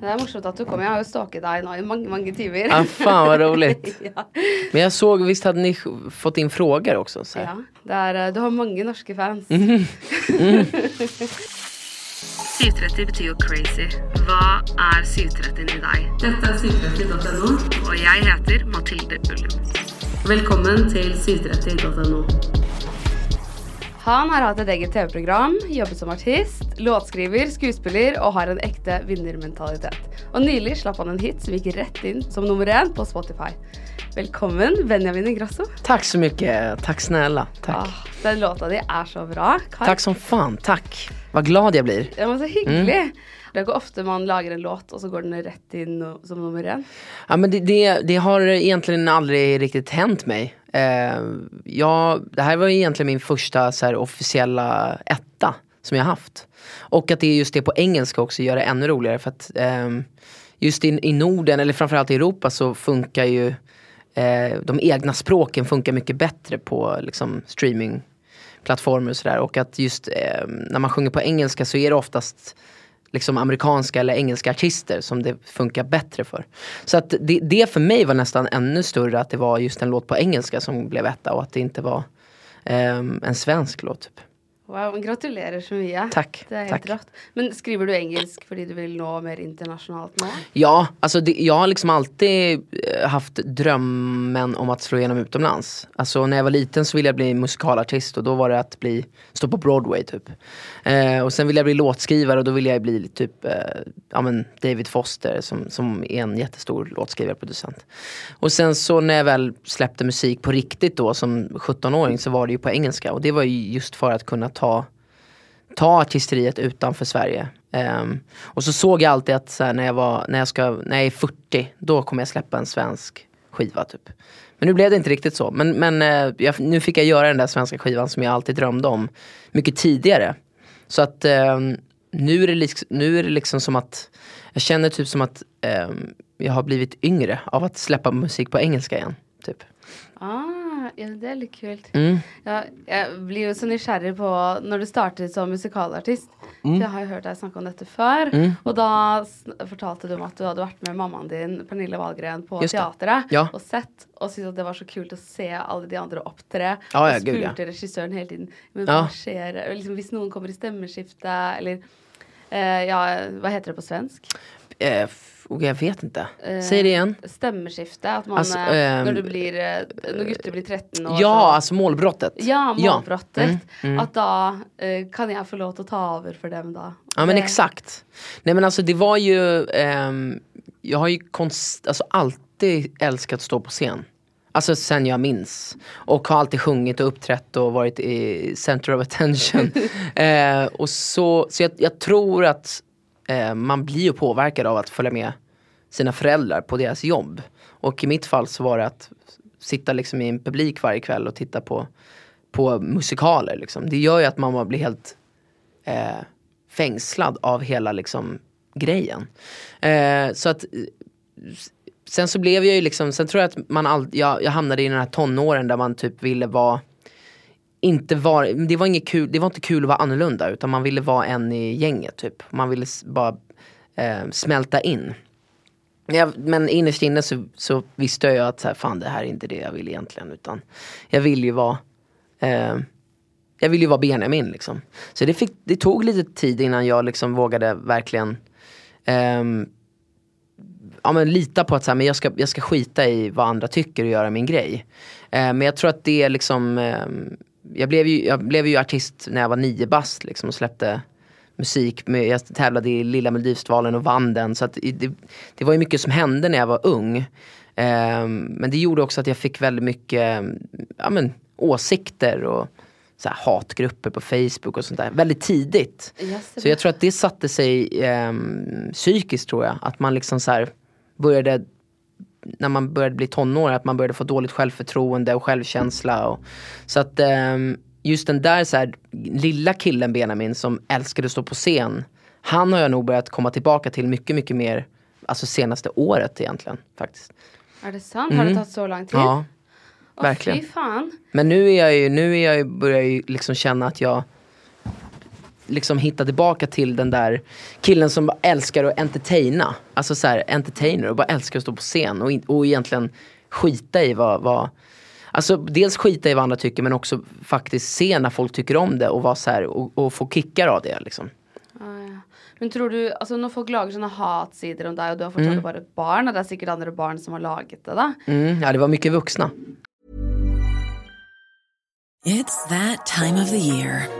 Det är morsomt att du kom. Jag har ju stalkat dig nu i många, många timmar. Ah, fan vad roligt. ja. Men jag såg, visst hade ni fått in frågor också? Så här. ja. Det är, eh, du har många norska fans. Mm. 730 betyr jo crazy. Hva er 730 i deg? Dette er 730.no, og jeg heter Mathilde Ullum. Velkommen til 730.no. Han har hatt et eget TV-program, jobbet som artist, låtskriver, skuespiller og har en ekte vinnermentalitet. Og nylig slapp han en hit som gikk rett inn som nummer én på Spotify. Velkommen, Benjamin Ingrosso. Tack så mycket, tack snälla. Tack. Ah, den låta di er så bra. Kai. Tack som fan, tack. Vad glad jag blir. Ja, men så hyggelig. Det går ofte man lager en låt, og så går den rett inn no- som nummer én. Ja, men det, det, det har egentligen aldrig riktigt hänt mig. Eh, ja, det här var egentligen min första så här, officiella etta som jag haft. Och att det är just det på engelska också gör det ännu roligare för att eh, just i, i Norden eller framförallt i Europa så funkar ju eh, de egna språken funkar mycket bättre på liksom, streamingplattformar och sådär. Och att just eh, när man sjunger på engelska så är det oftast liksom amerikanska eller engelska artister som det funkar bättre för. Så att det, det för mig var nästan ännu större att det var just en låt på engelska som blev etta och att det inte var ehm, en svensk låt. Typ. Wow, gratulerer så mye. Tack, Det helt tack. rått. Men skriver du engelsk fordi du vil nå mer internasjonalt nå? Ja, alltså det, jag har liksom alltid eh, haft drömmen om att slå igenom utomlands. Alltså när jag var liten så ville jag bli musikalartist och då var det att bli, stå på Broadway typ. Eh, och sen ville jag bli låtskrivare och då ville jag bli typ eh, ja, men David Foster som, som är en jättestor låtskrivare och producent. Och sen så när jag väl släppte musik på riktigt då som 17-åring så var det ju på engelska och det var ju just för att kunna ta ta artisteriet utanför Sverige. Ehm, och så såg jag alltid att så här, när, jag var, när, jag ska, när jag är 40, då kommer jag släppa en svensk skiva typ. Men nu blev det inte riktigt så. Men, men eh, jag, nu fick jag göra den där svenska skivan som jag alltid drömde om mycket tidigare. Så att eh, nu, är det liksom, nu är det liksom som att jag känner typ som att eh, jag har blivit yngre av att släppa musik på engelska igen. Typ. Ah, ja, det er litt kult. Mm. Ja, jeg blir jo så nysgjerrig på når du startet som musikalartist. For jeg har jo hørt deg snakke om dette før. Mm. Og da fortalte du om at du hadde vært med mammaen din, Pernille Wahlgren, på Just det. teatret Ja. og sett. Og syntes at det var så kult å se alle de andre opptre. Ja, og gud, spurte regissøren hele tiden Men hva skjer liksom, Hvis noen kommer i stemmeskifte, eller eh, Ja, hva heter det på svensk? Eh, och jag vet inte. Eh, Säg det igen. Stemmeskifte. At man Altså, eh, ehm, Når du blir eh, Når gutter blir 13 år, Ja, så alltså målbrottet. Ja, målbrottet. Mm, mm. Att då eh, kan jag få lov att ta över för dem då. Ja men Det- exakt. Nej men alltså det var ju, ehm, jag har ju konst, alltså alltid älskat att stå på scen. Alltså sen jag minns. Och har alltid sjungit och uppträtt och varit i center of attention. eh, och så så jag, jag tror att eh, man blir ju påverkad av att följa med sina föräldrar på deras jobb. Och i mitt fall så var det att sitta liksom i en publik varje kväll och titta på, på musikaler. Liksom. Det gör ju att man blir helt eh, fängslad av hela liksom grejen. Eh, så att eh, Sen så blev jag ju liksom, sen tror jag att man all, jag, jag hamnade i den här tonåren där man typ ville vara inte var, det var inget kul, det var inte kul att vara annorlunda utan man ville vara en i gänget typ. Man ville bara eh, smälta in. Jag, men innerst inne så, så visste jag ju att så här, fan det här är inte det jag vill egentligen utan jag vill ju vara eh, jag vill ju vara Benjamin liksom. Så det, fick, det tog lite tid innan jag liksom vågade verkligen eh, ja, men lita på att så här, men jag, ska, jag ska skita i vad andra tycker och göra min grej. Eh, men jag tror att det är liksom, eh, jag, blev ju, jag blev ju artist när jag var nio bast liksom, och släppte musik. Med, jag tävlade i Lilla Melodifestivalen och vann den. Så det, det var ju mycket som hände när jag var ung. Ehm, men det gjorde också att jag fick väldigt mycket ja, men, åsikter och så här, hatgrupper på Facebook och sånt där väldigt tidigt. Yes, Så jag tror att det satte sig ehm, psykiskt tror jag. Att man liksom så här började när man började bli tonåring, att man började få dåligt självförtroende och självkänsla. Och, så att ehm, just den där så här, lilla killen Benjamin som älskade att stå på scen. Han har jag nog börjat komma tillbaka till mycket, mycket mer, alltså senaste året egentligen faktiskt. Är det sant? Har det tagit så lång tid? Mm. Ja, Åh, verkligen. Men nu är jag ju, nu är jag ju, börjar jag ju liksom känna att jag liksom hitta tillbaka till den där killen som bara älskar att entertaina. Alltså så här, entertainer och bara älskar att stå på scen och, in, och egentligen skita i vad, vad Alltså dels skita i vad andra tycker men också faktiskt se när folk tycker om det och vara så här, och, och få kickar av det liksom. Ja. Men tror du, alltså när folk lager sådana hatsider om dig och du har fortfarande bara ett barn och det är säkert andra barn som har laget det då? Mm, ja det var mycket vuxna. It's that time of the year.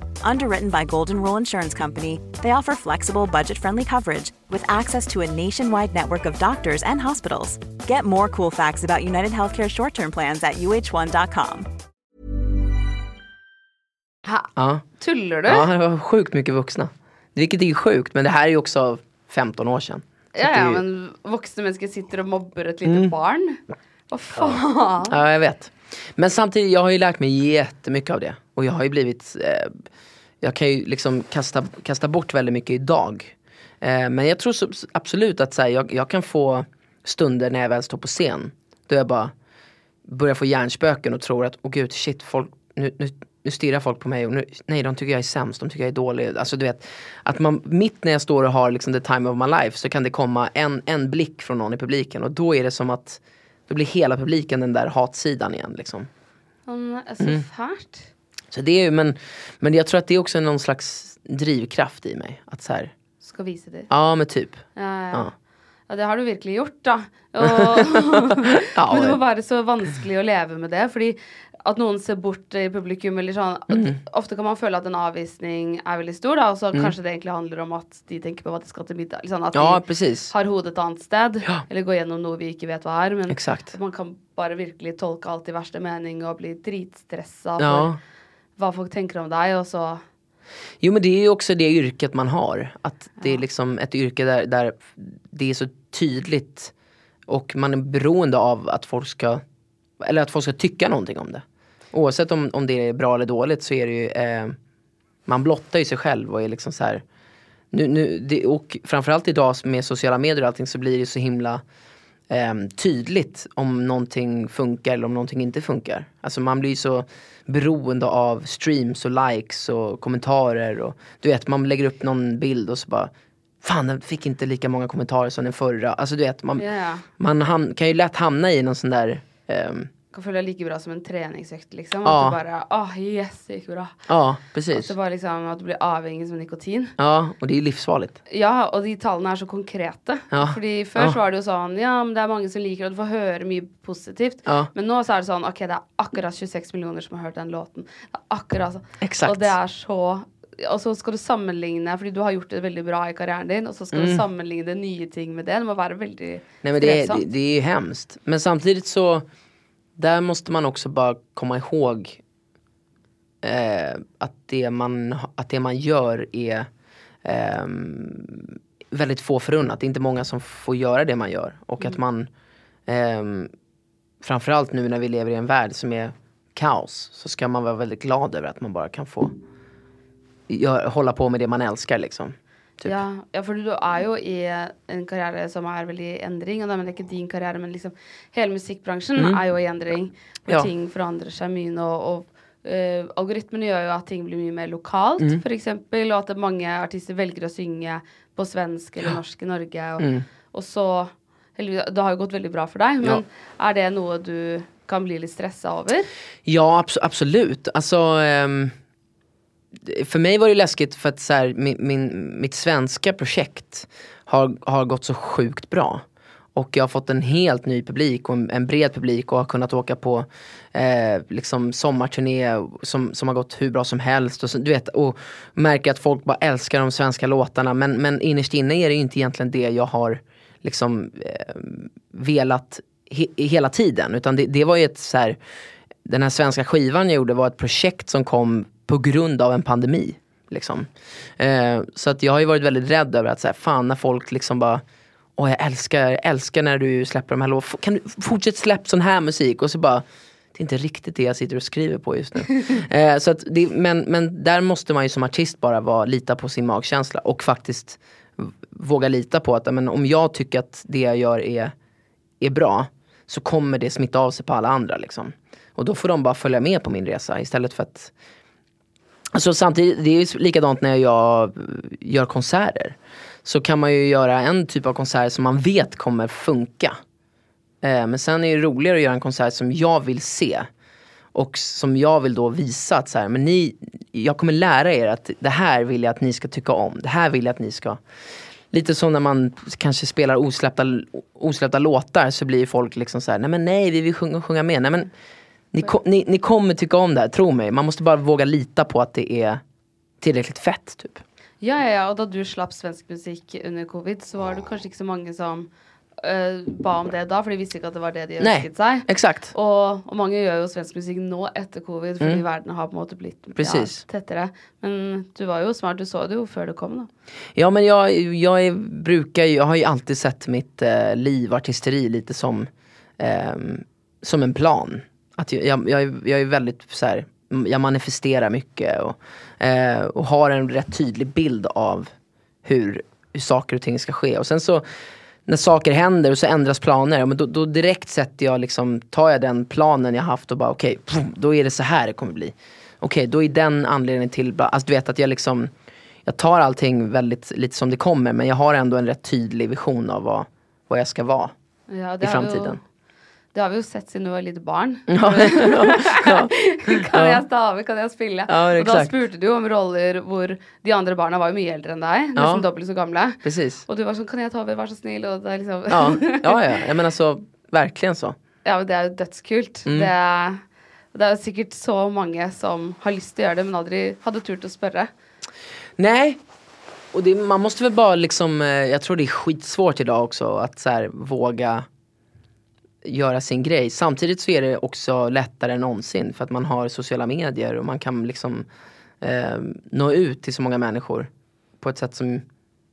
Underwritten by Golden Rule Insurance Company, they offer flexible, budget friendly coverage with access to a nationwide network of doctors and hospitals. Get more cool facts about United Healthcare short term plans at uh1.com. Ha, Ja. Tuller du? ja, det var sjukt mycket vuxna. Vilket är ju sjukt men det här är ju också 15 år sedan. Så Ja, ja, ju- men vuxna människor sitter och mobbar ett litet barn. Vad fan? Ja, jag vet. Men samtidigt, jag har ju lärt mig jättemycket av det. Och jag har ju blivit, eh, jag kan ju liksom kasta, kasta bort väldigt mycket idag. Eh, men jag tror så, absolut att så här, jag, jag kan få stunder när jag väl står på scen. Då jag bara börjar få hjärnspöken och tror att, åh gud, shit, folk, nu, nu, nu stirrar folk på mig och nu, nej de tycker jag är sämst, de tycker jag är dålig. Alltså du vet, att man mitt när jag står och har liksom the time of my life så kan det komma en, en blick från någon i publiken och då är det som att då blir hela publiken den där hatsidan igen liksom. Det är så Mm. Så det är ju, men, men jag tror att det är också någon slags drivkraft i mig. Att så här, Ska visa det. ja men typ. Ja, ja. Ja. ja, det har du virkelig gjort, Ja, men det og- være så vanskelig å leve med det. Fordi at noen ser bort i publikum, eller sånn Mm. Ofte kan man føle at en avvisning er veldig stor, da, og så Mm. kanskje det egentlig handler om at de tenker på hva de skal til middag. Liksom, at Ja de precis. har hodet et annet sted. Ja. Eller går gjennom noe vi ikke vet hva er. Men Exakt. man kan bare virkelig tolke alt i verste mening og bli dritstressa for Ja. Hva folk tenker om deg, og så Jo men det är ju också det yrket man har. Att det är liksom ett yrke där, där det är så tydligt och man är beroende av att folk ska, eller att folk ska tycka någonting om det. Oavsett om, om det är bra eller dåligt så är det ju, eh, man blottar ju sig själv och är liksom så här. Nu, nu, det, och framförallt idag med sociala medier och allting så blir det så himla eh, tydligt om någonting funkar eller om någonting inte funkar. Alltså man blir så beroende av streams och likes och kommentarer och du vet man lägger upp någon bild och så bara Fan den fick inte lika många kommentarer som den förra. Alltså du vet man, ja. man kan ju lätt hamna i någon sån där ehm, kan det like bra som en treningsøkt, liksom. Ja. At du bare åh, yes, det gikk bra. Ja precis. det bare liksom, at du blir avhengig som nikotin. Ja och det är livsfarligt. Ja, og de tallene er så konkrete. Ja. Fordi før Ja. så var det jo sånn Ja, men det er mange som liker og du får høre mye positivt. Ja. Men nå så er det sånn Ok, det er akkurat 26 millioner som har hørt den låten. Det er akkurat sånn. Exakt. Og det er så Og så skal du sammenligne, fordi du har gjort det veldig bra i karrieren din, og så skal Mm. du sammenligne nye ting med det. Det må være veldig Nej men det är, det, det är ju hemskt. Men samtidigt så, där måste man också bara komma ihåg eh, att, det man, att det man gör är ehm, väldigt få förunnat. Det är inte många som får göra det man gör. Och att man, ehm, framförallt nu när vi lever i en värld som är kaos, så ska man vara väldigt glad över att man bara kan få gör, hålla på med det man älskar liksom. Typ. Ja, ja, for du er jo i en karriere som er veldig i endring. Og da mener jeg ikke din karriere, men liksom hele musikkbransjen er jo i endring. Hvor Ja. ting forandrer seg mye nå. Og eh, algoritmene gjør jo at ting blir mye mer lokalt, Mm. eksempel, og at mange artister velger å synge på svensk eller norsk i Norge. Og, Mm. og så heldigvis, Det har jo gått veldig bra for deg, men er det noe du kan bli litt stressa over? Ja, abs- absolut. Alltså, ehm, för mig var det läskigt för att så här, min, min, mitt svenska projekt har, har gått så sjukt bra. Och jag har fått en helt ny publik och en, en bred publik och har kunnat åka på eh, liksom sommarturné som, som har gått hur bra som helst. Och, så, du vet, och märker att folk bara älskar de svenska låtarna. Men, men innerst inne är det ju inte egentligen det jag har liksom eh, velat he, hela tiden. Utan det, det var ju ett så här, den här svenska skivan jag gjorde var ett projekt som kom på grund av en pandemi. Liksom. Eh, så att jag har ju varit väldigt rädd över att så här, fan när folk liksom bara Åh jag älskar, jag älskar när du släpper de här låtarna. Kan du fortsätta släppa sån här musik? Och så bara Det är inte riktigt det jag sitter och skriver på just nu. eh, så att det, men, men där måste man ju som artist bara vara, lita på sin magkänsla och faktiskt våga lita på att men, om jag tycker att det jag gör är, är bra så kommer det smitta av sig på alla andra. Liksom. Och då får de bara följa med på min resa istället för att Alltså samtidigt, det är ju likadant när jag gör konserter. Så kan man ju göra en typ av konsert som man vet kommer funka. Eh, men sen är det roligare att göra en konsert som jag vill se. Och som jag vill då visa att så här, men ni, jag kommer lära er att det här vill jag att ni ska tycka om. Det här vill jag att ni ska Lite som när man kanske spelar osläppta, osläppta låtar så blir folk liksom så här, nej men nej vi vill sjunga, sjunga med. Nej, men ni, ko- ni, ni kommer tycka om det här, tro mig. Man måste bara våga lita på att det är tillräckligt fett typ. Ja, ja, ja, og da du slapp svensk musikk under covid, så var det kanskje ikke så mange som øh, ba om det da, for de visste ikke at det var det de Nej. ønsket seg. Exakt. Og, og mange gjør jo svensk musikk nå etter covid, fordi Mm. verden har på en måte blitt ja, Precis. tettere. Men du var jo smart, du så det jo før det kom, da. Ja men jag, jag är, brukar ju- jag har ju alltid sett mitt eh, liv, artisteri lite som, ehm, som en plan. Att jag, jag, jag, är- väldigt så här, jag manifesterar mycket och, eh, och har en rätt tydlig bild av hur, hur saker och ting ska ske. Och sen så när saker händer och så ändras planer, ja, men då, då direkt sätter jag liksom, tar jag den planen jag haft och bara okej, pum, då är det så här det kommer bli. Okej, då är den anledningen till, alltså du vet att jag liksom jag tar allting väldigt lite som det kommer men jag har ändå en rätt tydlig vision av vad, vad jag ska vara Ja, i framtiden. Det har vi jo sett siden du var lite barn. Ja, kan jeg stave, kan jeg spille? Og da exakt. spurte du om roller hvor de andre barna var jo mye eldre enn deg, nesten dobbelt så gamle. Precis. Og du var sånn, kan jeg ta over, vær så snill? Og det liksom Ja, ja, ja. jag menar så, verkligen så. Ja, men det er jo dødskult. Mm. Det, det er sikkert så mange som har til å gjøre det, men aldri hadde turt å spørre. Nej, och det, man måste väl bara liksom, eh, jag tror det är skitsvårt idag också att så här, våga göra sin grej. Samtidigt så är det också lättare än någonsin för att man har sociala medier och man kan liksom eh, nå ut till så många människor på ett sätt som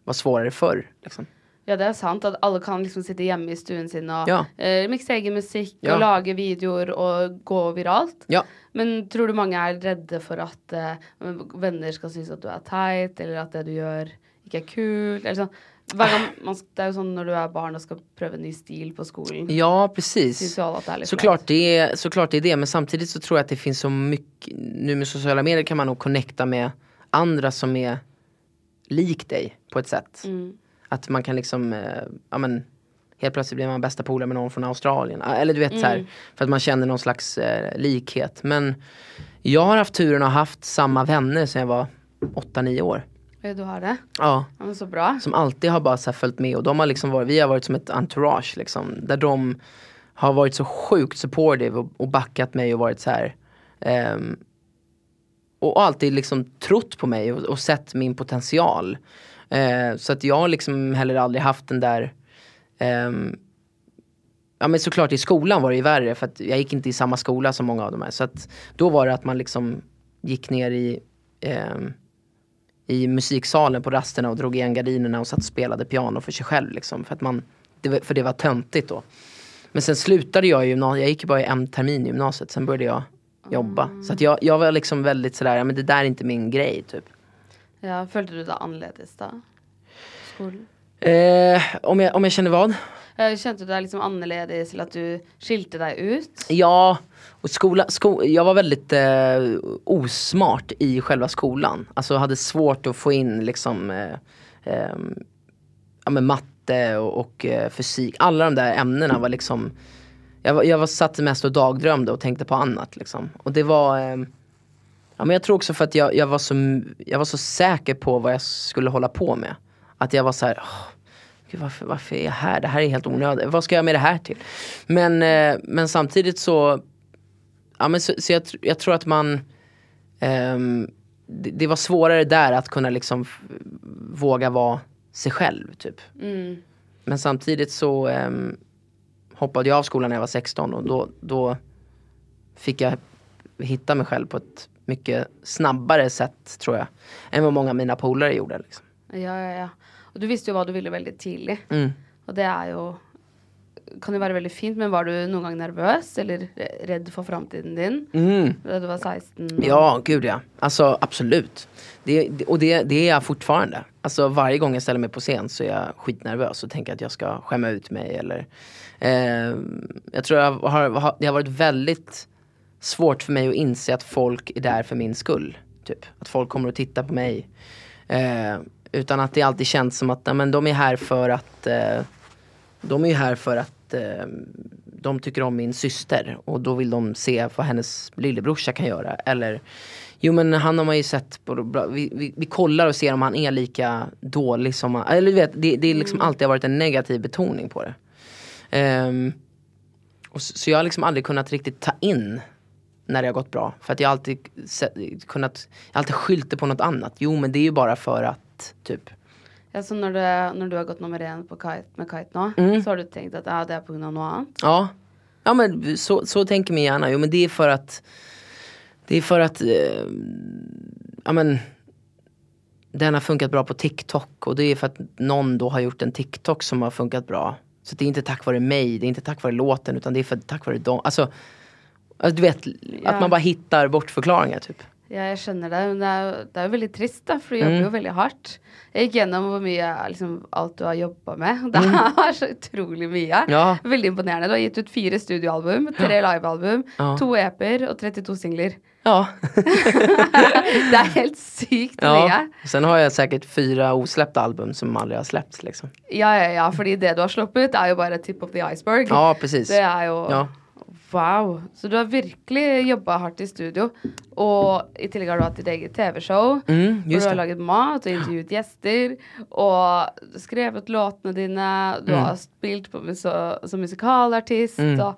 var svårare förr. Liksom. Ja, det er sant at alle kan liksom sitte hjemme i stuen sin og Ja. eh, mikse egen musikk Ja. og lage videoer og gå viralt. Ja. Men tror du mange er redde for at eh, venner skal synes at du er teit, eller at det du gjør ikke er kult? Eller sånn. Hver gang man, det er jo sånn når du er barn og skal prøve en ny stil på skolen. Ja, precis. litt Såklart det, är, såklart det är det, men samtidigt så tror jag att det finns så mycket, nu med sociala medier kan man nog connecta med andra som är lik dig på ett sätt. Mm. Att man kan liksom, eh, ja men helt plötsligt blir man bästa polare med någon från Australien. Ah, Eller du vet så här, för att man känner någon slags eh, likhet. Men jag har haft turen att ha haft samma vänner sedan jag var 8-9 år. Ja, du har det? Ja. Ja, så bra. Som alltid har bara så följt med och de har liksom varit, vi har varit som ett entourage liksom. Där de har varit så sjukt supportive och, och backat mig och varit så här. ehm, och, alltid liksom trott på mig och, och sett min potential. Eh, så att jag har liksom heller aldrig haft den där ehm, Ja men såklart i skolan var det ju värre för att jag gick inte i samma skola som många av de här. Så att då var det att man liksom gick ner i ehm, i musiksalen på rasterna och drog igen gardinerna och satt och spelade piano för sig själv liksom. För, att man, det, var- för det var töntigt då. Men sen slutade jag i gymnasiet, jag gick bara en termin i gymnasiet, sen började jag jobba. Så att jag, jag var liksom väldigt sådär, ja men det där är inte min grej typ. Ja, følte du deg annerledes da? Skolen? Eh, om, jag, om jag känner vad? Eh, kände Kjente du deg liksom annerledes, eller at du skilte deg ut? Ja, och skola, sko, jag var väldigt eh, osmart i själva skolan. Alltså hade svårt att få in liksom eh, eh, ja, men matte och, och eh, fysik. Alla de där ämnena var liksom jag, var, jag var satt mest och dagdrömde och tänkte på annat liksom. Och det var eh, Ja men jag tror också för att jag, jag, var så, jag var så säker på vad jag skulle hålla på med. Att jag var så här, oh, Gud, varför, varför är jag här? Det här är helt onödigt. Vad ska jag med det här till? Men, eh, men samtidigt så, ja, men så, så jag, jag tror att man ehm, det, det var svårare där att kunna liksom våga vara sig själv typ. Men samtidigt så ehm, hoppade jag av skolan när jag var 16 och då, då fick jag hitta mig själv på ett mycket snabbare sätt tror jag. Än vad många av mina polare gjorde. Liksom. Ja, ja, ja. Du visste jo hva du ville veldig tidlig. Mm. Og det er jo kan jo være veldig fint, men var du noen gang nervøs eller re- redd for framtiden din Mm. da du var 16? Ja, gud ja. Alltså absolut. Det, det, och det, det är jag fortfarande. Alltså varje gång jag ställer mig på scen så är jag skitnervös och tänker att jag ska skämma ut mig eller eh, Jag tror jag har, har, det har varit väldigt svårt för mig att inse att folk är där för min skull. Typ. Att folk kommer att titta på mig. Eh, utan att det alltid känns som att nej, men de är här för att eh, De är här för att eh, de tycker om min syster och då vill de se vad hennes lillebrorsa kan göra. Eller Jo men han har man ju sett på, vi, vi, vi kollar och ser om han är lika dålig som han, eller du vet det, det är liksom alltid har varit en negativ betoning på det. Ehm, och så, så jag har liksom aldrig kunnat riktigt ta in när det har gått bra. För att jag har alltid kunnat, jag alltid skyllt det på något annat. Jo men det är ju bara för att, typ. Ja, så når, det, når du har gått nummer én på kite, med kite nå, Mm. så har du tenkt at ja, det er pga. noe annet? Ja, ja men så, så tänker man gärna. Jo men det är för att Det är för att eh, Ja men Den har funkat bra på TikTok och det är för att någon då har gjort en TikTok som har funkat bra. Så det är inte tack vare mig, det är inte tack vare låten utan det är för, tack vare dem. Alltså, alltså du vet, Ja. att man bara hittar bortförklaringar typ. Ja, jeg skjønner det. Men det jo- det er jo veldig trist, da, for du jobber Mm. jo veldig hardt. Jeg gikk gjennom hvor mye liksom, alt du har jobba med. Det er så utrolig mye. Mm. Ja. Veldig imponerende. Du har gitt ut fire studioalbum, tre livealbum, Ja. to EP-er og 32 singler. Ja. Det er helt sykt ja. mye. Sen har jag säkert fyra osläppta album som aldrig har släppts liksom. Ja, ja, ja, fordi det du har sluppet, er jo bare tip of the iceberg. Ja precis. Det er jo Ja. Wow. Så du har virkelig jobba hardt i studio. Og i tillegg har du hatt ditt eget TV-show. Mm, Hvor du har det. laget mat og intervjuet gjester. Og skrevet låtene dine. Du Mm. har spilt muso som musikalartist. Mm. Og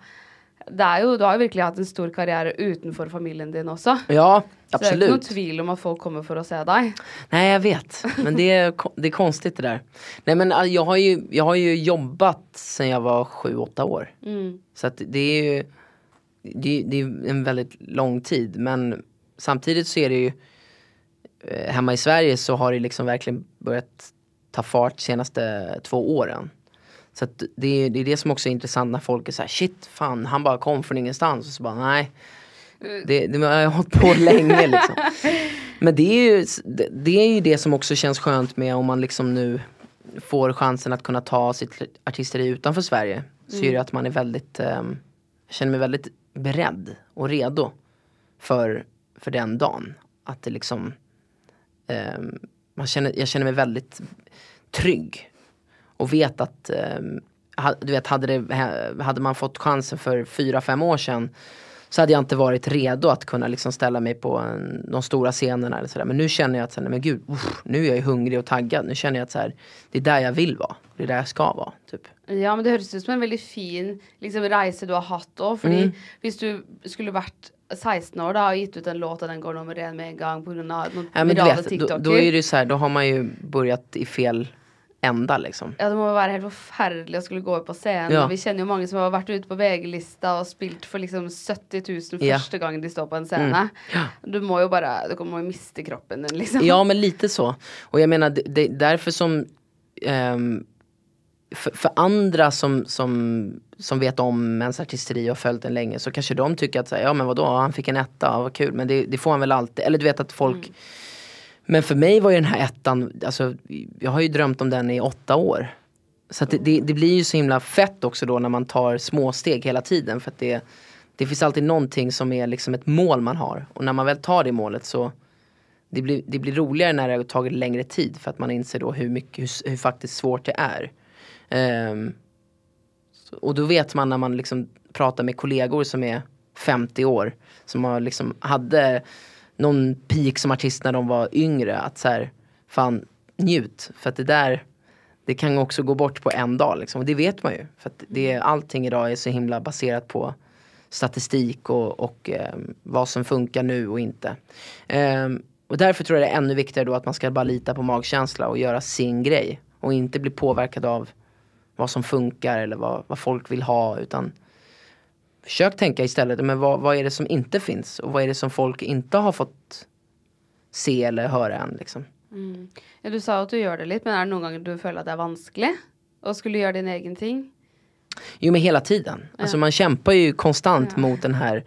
det er jo, du har jo virkelig hatt en stor karriere utenfor familien din også. Ja, Så det er ikke noe absolut. tvil om at folk kommer for å se deg. Nej jag vet, men det är, det är konstigt det där. Nej men äh, jag har ju, jag har ju jobbat sen jag var sju, åtta år. Mm. Så att det är ju det, är- det är en väldigt lång tid men samtidigt så är det ju eh, Hemma i Sverige så har det liksom verkligen börjat ta fart senaste två åren. Så det, är, det är det som också är intressant när folk är så här, shit fan han bara kom från ingenstans och så bara nej. Det, det har jag hållit på länge liksom. Men det är, ju, det, det är ju det som också känns skönt med om man liksom nu får chansen att kunna ta sitt artisteri utanför Sverige. Så är det att man är väldigt, ehm, jag känner mig väldigt beredd och redo för, för den dagen. Att det liksom, eh, man känner, jag känner mig väldigt trygg. Och vet att, eh, du vet hade, det, hade man fått chansen för fyra, fem år sedan så hade jag inte varit redo att kunna liksom ställa mig på en, de stora scenerna eller sådär. Men nu känner jag att, så här, men gud, uff, nu är jag hungrig och taggad. Nu känner jag att så här, det är där jag vill vara. Det är där jag ska vara. Typ. Ja, men det høres ut som en veldig fin liksom, reise du har hatt òg. Fordi Mm. hvis du skulle vært 16 år da, og gitt ut en låt, og den går nummer én med en gang pga. noen Ja, men du vet, då, TikToker då är det ju så här, då har man ju börjat i fel ända liksom. Ja, det må være helt forferdelig å skulle gå ut på scenen. Ja. Vi kjenner jo mange som har vært ute på VG-lista og spilt for liksom 70 000 Ja. første gang de står på en scene. Mm. Ja. Du må jo bare Du kommer jo miste kroppen liksom. Ja men lite så. Och jag menar det, det är därför som ehm, för, för andra som, som, som vet om ens artisteri och följt den länge så kanske de tycker att så här, ja men vadå han fick en etta, vad kul men det, det får han väl alltid. Eller du vet att folk Men för mig var ju den här ettan, alltså jag har ju drömt om den i åtta år. Så det, det, det blir ju så himla fett också då när man tar små steg hela tiden. För det, det finns alltid någonting som är liksom ett mål man har. Och när man väl tar det målet så det blir, det blir roligare när det har tagit längre tid för att man inser då hur, mycket, hur, hur faktiskt svårt det är. Um, och då vet man när man liksom pratar med kollegor som är 50 år. Som har liksom hade någon peak som artist när de var yngre. Att så här, fan njut. För att det där det kan också gå bort på en dag liksom. Och det vet man ju. För att det, allting idag är så himla baserat på statistik och, och eh, vad som funkar nu och inte. Um, och därför tror jag det är ännu viktigare då att man ska bara lita på magkänsla och göra sin grej. Och inte bli påverkad av vad som funkar eller vad, vad folk vill ha. Utan försök tänka istället, men vad, vad är det som inte finns? Och vad är det som folk inte har fått se eller höra än liksom. Mm. Ja, du sa att du gör det lite, men är det någon gång du känner att det är vanskligt? Och skulle göra din egen ting? Jo men hela tiden. Ja. Alltså man kämpar ju konstant ja. mot den här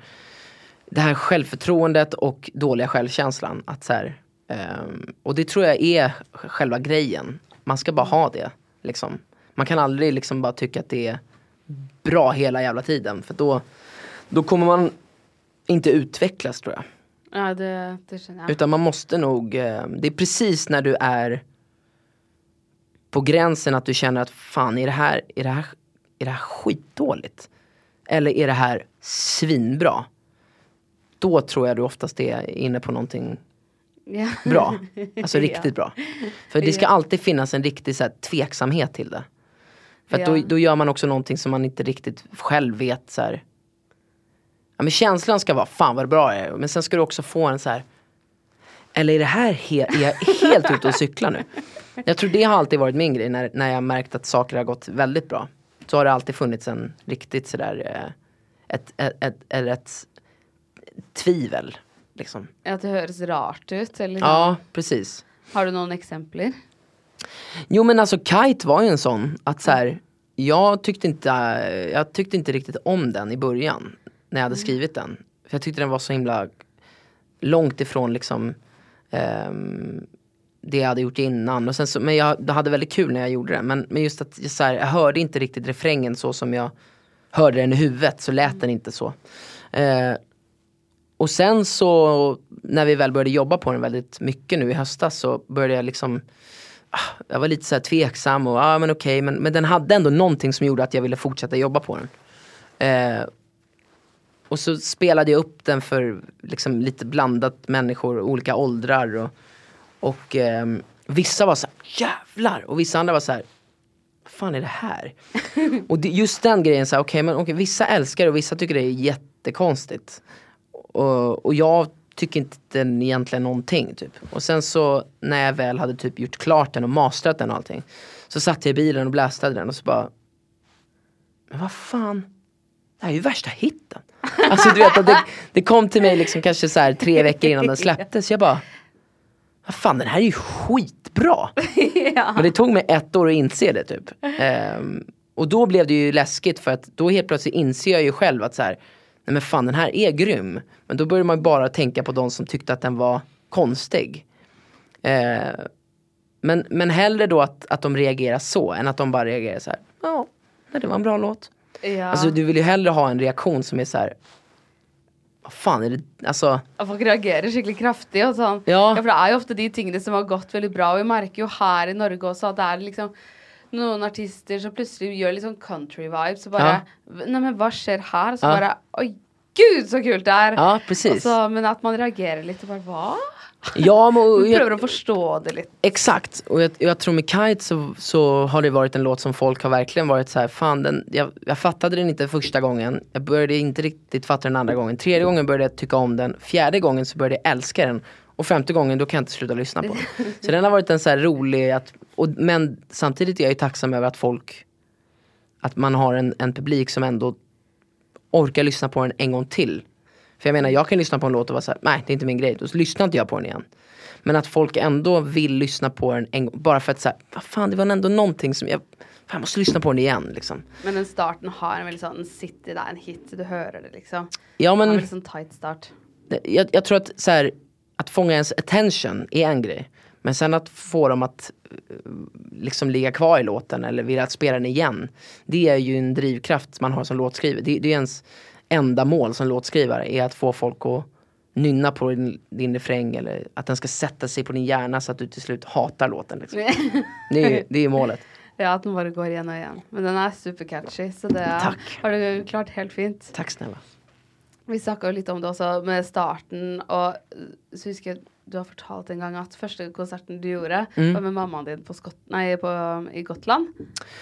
det här självförtroendet och dåliga självkänslan. Att så här, um, och det tror jag är själva grejen. Man ska bara ha det. Liksom. Man kan aldrig liksom bara tycka att det är bra hela jävla tiden. För då, då kommer man inte utvecklas tror jag. Ja, det, det känner jag. Utan man måste nog, eh, det är precis när du är på gränsen att du känner att fan är det här, är det här, är det här skitdåligt? Eller är det här svinbra? Då tror jag du oftast är inne på någonting ja. bra. Alltså riktigt ja. bra. För det ska alltid finnas en riktig så här, tveksamhet till det. För ja. då, då gör man också någonting som man inte riktigt själv vet så här, Ja, men känslan ska vara, fan vad bra det är. Men sen ska du också få en så här. Eller är det här he är jag helt ute och cyklar nu? Jag tror det har alltid varit min grej när, när jag märkt att saker har gått väldigt bra. Så har det alltid funnits en riktigt sådär eh, ett, ett, ett, ett, ett tvivel. Liksom. Att det hörs rart ut? Eller? Ja, precis. Har du någon exempel? Jo men alltså Kite var ju en sån att så här, jag tyckte inte, jag tyckte inte riktigt om den i början när jag hade mm. skrivit den. För jag tyckte den var så himla långt ifrån liksom um, det jag hade gjort innan. Och sen så, men jag hade väldigt kul när jag gjorde det. Men, men just att så här, jag hörde inte riktigt refrängen så som jag hörde den i huvudet. Så lät den inte så. Uh, och sen så när vi väl började jobba på den väldigt mycket nu i höstas så började jag liksom jag var lite så tveksam och ja ah, men okej okay, men, men den hade ändå någonting som gjorde att jag ville fortsätta jobba på den. Eh, och så spelade jag upp den för liksom lite blandat människor, olika åldrar. Och, och eh, vissa var så här, jävlar! Och vissa andra var så här, vad fan är det här? och det, just den grejen, så här, okay, men, okay, vissa älskar det och vissa tycker det är jättekonstigt. Och, och jag tycker inte den egentligen någonting. Typ. Och sen så när jag väl hade typ gjort klart den och mastrat den och allting. Så satt jag i bilen och blästade den och så bara Men vad fan det här är ju värsta hitten. Alltså du vet, det, det kom till mig liksom kanske så här tre veckor innan den släpptes. Jag bara, vad fan den här är ju skitbra. ja. Men det tog mig ett år att inse det typ. Um, och då blev det ju läskigt för att då helt plötsligt inser jag ju själv att så här, nej men fan den här är grym. Men då börjar man bara tänka på de som tyckte att den var konstig. Uh, men, men hellre då att, att de reagerar så än att de bara reagerar så här, ja, det var en bra låt. Ja. Alltså du vill ju hellre ha en reaktion som är så här. Vad fan är det, alltså. Att folk reagerar skikkelig kraftig och sånn. Ja. ja. For det är ju ofta de tingene som har gått väldigt bra. Och vi märker ju här i Norge också att det är liksom någon artister som plötsligt gör liksom country vibes och bara ja. Nej men vad sker här? Så ja. bara oj gud så kul det är. Ja precis. Men att man reagerar lite bara va? Ja, men, och, jag, att förstå det lite. Exakt, och jag, jag tror med Kite så, så, har det varit en låt som folk har verkligen varit så här, fan den, jag, jag fattade den inte första gången, jag började inte riktigt fatta den andra gången, tredje gången började jag tycka om den, fjärde gången så började jag älska den och femte gången då kan jag inte sluta lyssna på den. Så den har varit en så rolig, att, och, men samtidigt är jag ju tacksam över att folk, att man har en, en publik som ändå orkar lyssna på den en gång till. För jag menar jag kan lyssna på en låt och vara såhär, nej det är inte min grej, då lyssnar inte jag på den igen. Men att folk ändå vill lyssna på den en, bara för att säga, vad fan det var ändå någonting som jag, jag måste lyssna på den igen liksom. Men den starten har en väldigt sån city där, en hit, du hör det liksom. Ja men. En väldigt sån tight start. Jag, jag tror att så här, att fånga ens attention är en grej. Men sen att få dem att eh, liksom ligga kvar i låten eller vilja spela den igen. Det är ju en drivkraft man har som låtskrivare. Det, det är ens enda mål som låtskrivare är att få folk att nynna på din, din refräng eller att den ska sätta sig på din hjärna så att du till slut hatar låten. Liksom. Det är ju det är målet. Ja, att den bara går igen och igen. Men den är supercatchy, så det Tack. har du klart helt fint. Tack snälla. Vi snakka jo litt om det også med starten, og så husker jeg du har fortalt en gang at første konserten du gjorde, Mm. var med mammaen din på Skott... Nei, på, i Gotland.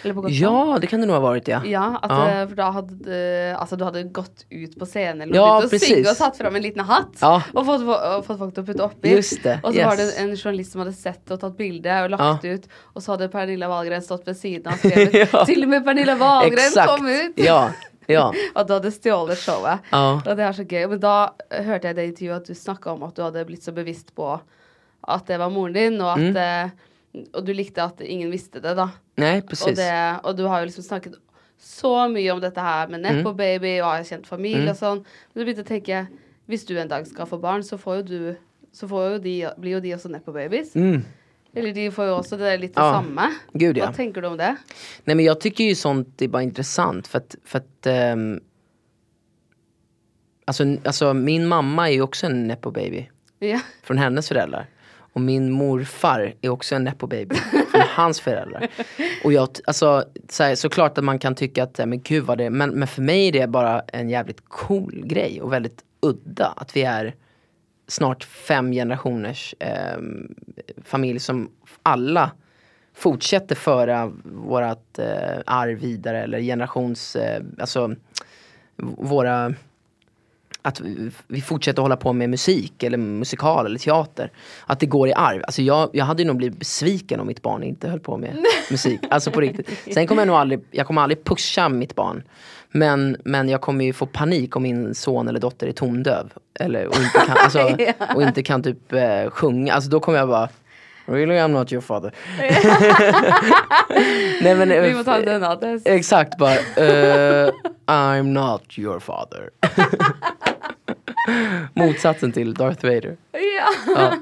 Eller på Gotland. Ja, det kan det nog ha varit ja. Ja, at, Ja. eh, for da hadde du Altså, du hadde gått ut på scenen eller Ja, begynt å synge og satt fram en liten hatt. Ja. Og fått, og fått folk til å putte oppi. Just det, Og så var det yes. en journalist som hadde sett og tatt bilde og lagt Ja. ut. Og så hadde Pernilla Wahlgren stått ved siden av og skrevet. 'Til og med Pernilla Wahlgren kom ut!' Ja, ja. At du hadde stjålet showet. Ja. Og det er så gøy. Men da hørte jeg i det intervjuet at du snakka om at du hadde blitt så bevisst på at det var moren din, og Mm. at eh, Og du likte at ingen visste det, da. Nej, Og, det, og du har jo liksom snakket så mye om dette her med Mm. Nepo Baby og har kjent familie og sånn. Men du begynte å tenke hvis du en dag skal få barn, så får jo du Så får jo de, blir jo de også Nepo Babies. Mm. Eller de får jo også det litt det Ja. samme. Gud ja. Hva tenker du om det? Nej men jag tycker ju sånt är bara intressant för att, för att ehm, alltså, alltså min mamma är ju också en nepo baby Ja. från hennes föräldrar. Och min morfar är också en nepo baby från hans föräldrar. Och jag, alltså så här, såklart att man kan tycka att, men gud vad det men, men för mig är det bara en jävligt cool grej och väldigt udda att vi är snart fem generationers ehm, familj som alla fortsätter föra vårat eh, arv vidare eller generations, eh, alltså våra att vi- fortsätter hålla på med musik eller musikal eller teater. Att det går i arv. Alltså jag, jag hade ju nog blivit besviken om mitt barn inte höll på med musik. Alltså på riktigt. Sen kommer jag nog aldrig, jag kommer aldrig pusha mitt barn. Men, men jag kommer ju få panik om min son eller dotter är tondöv. Eller, och, inte kan, alltså, och inte kan typ eh, sjunga. Alltså då kommer jag bara Really I'm not your father. Nej, men, Vi må ta en DNA-test. Exakt bara, eh, I'm not your father. Motsatsen till Darth Vader. Ja. Ja.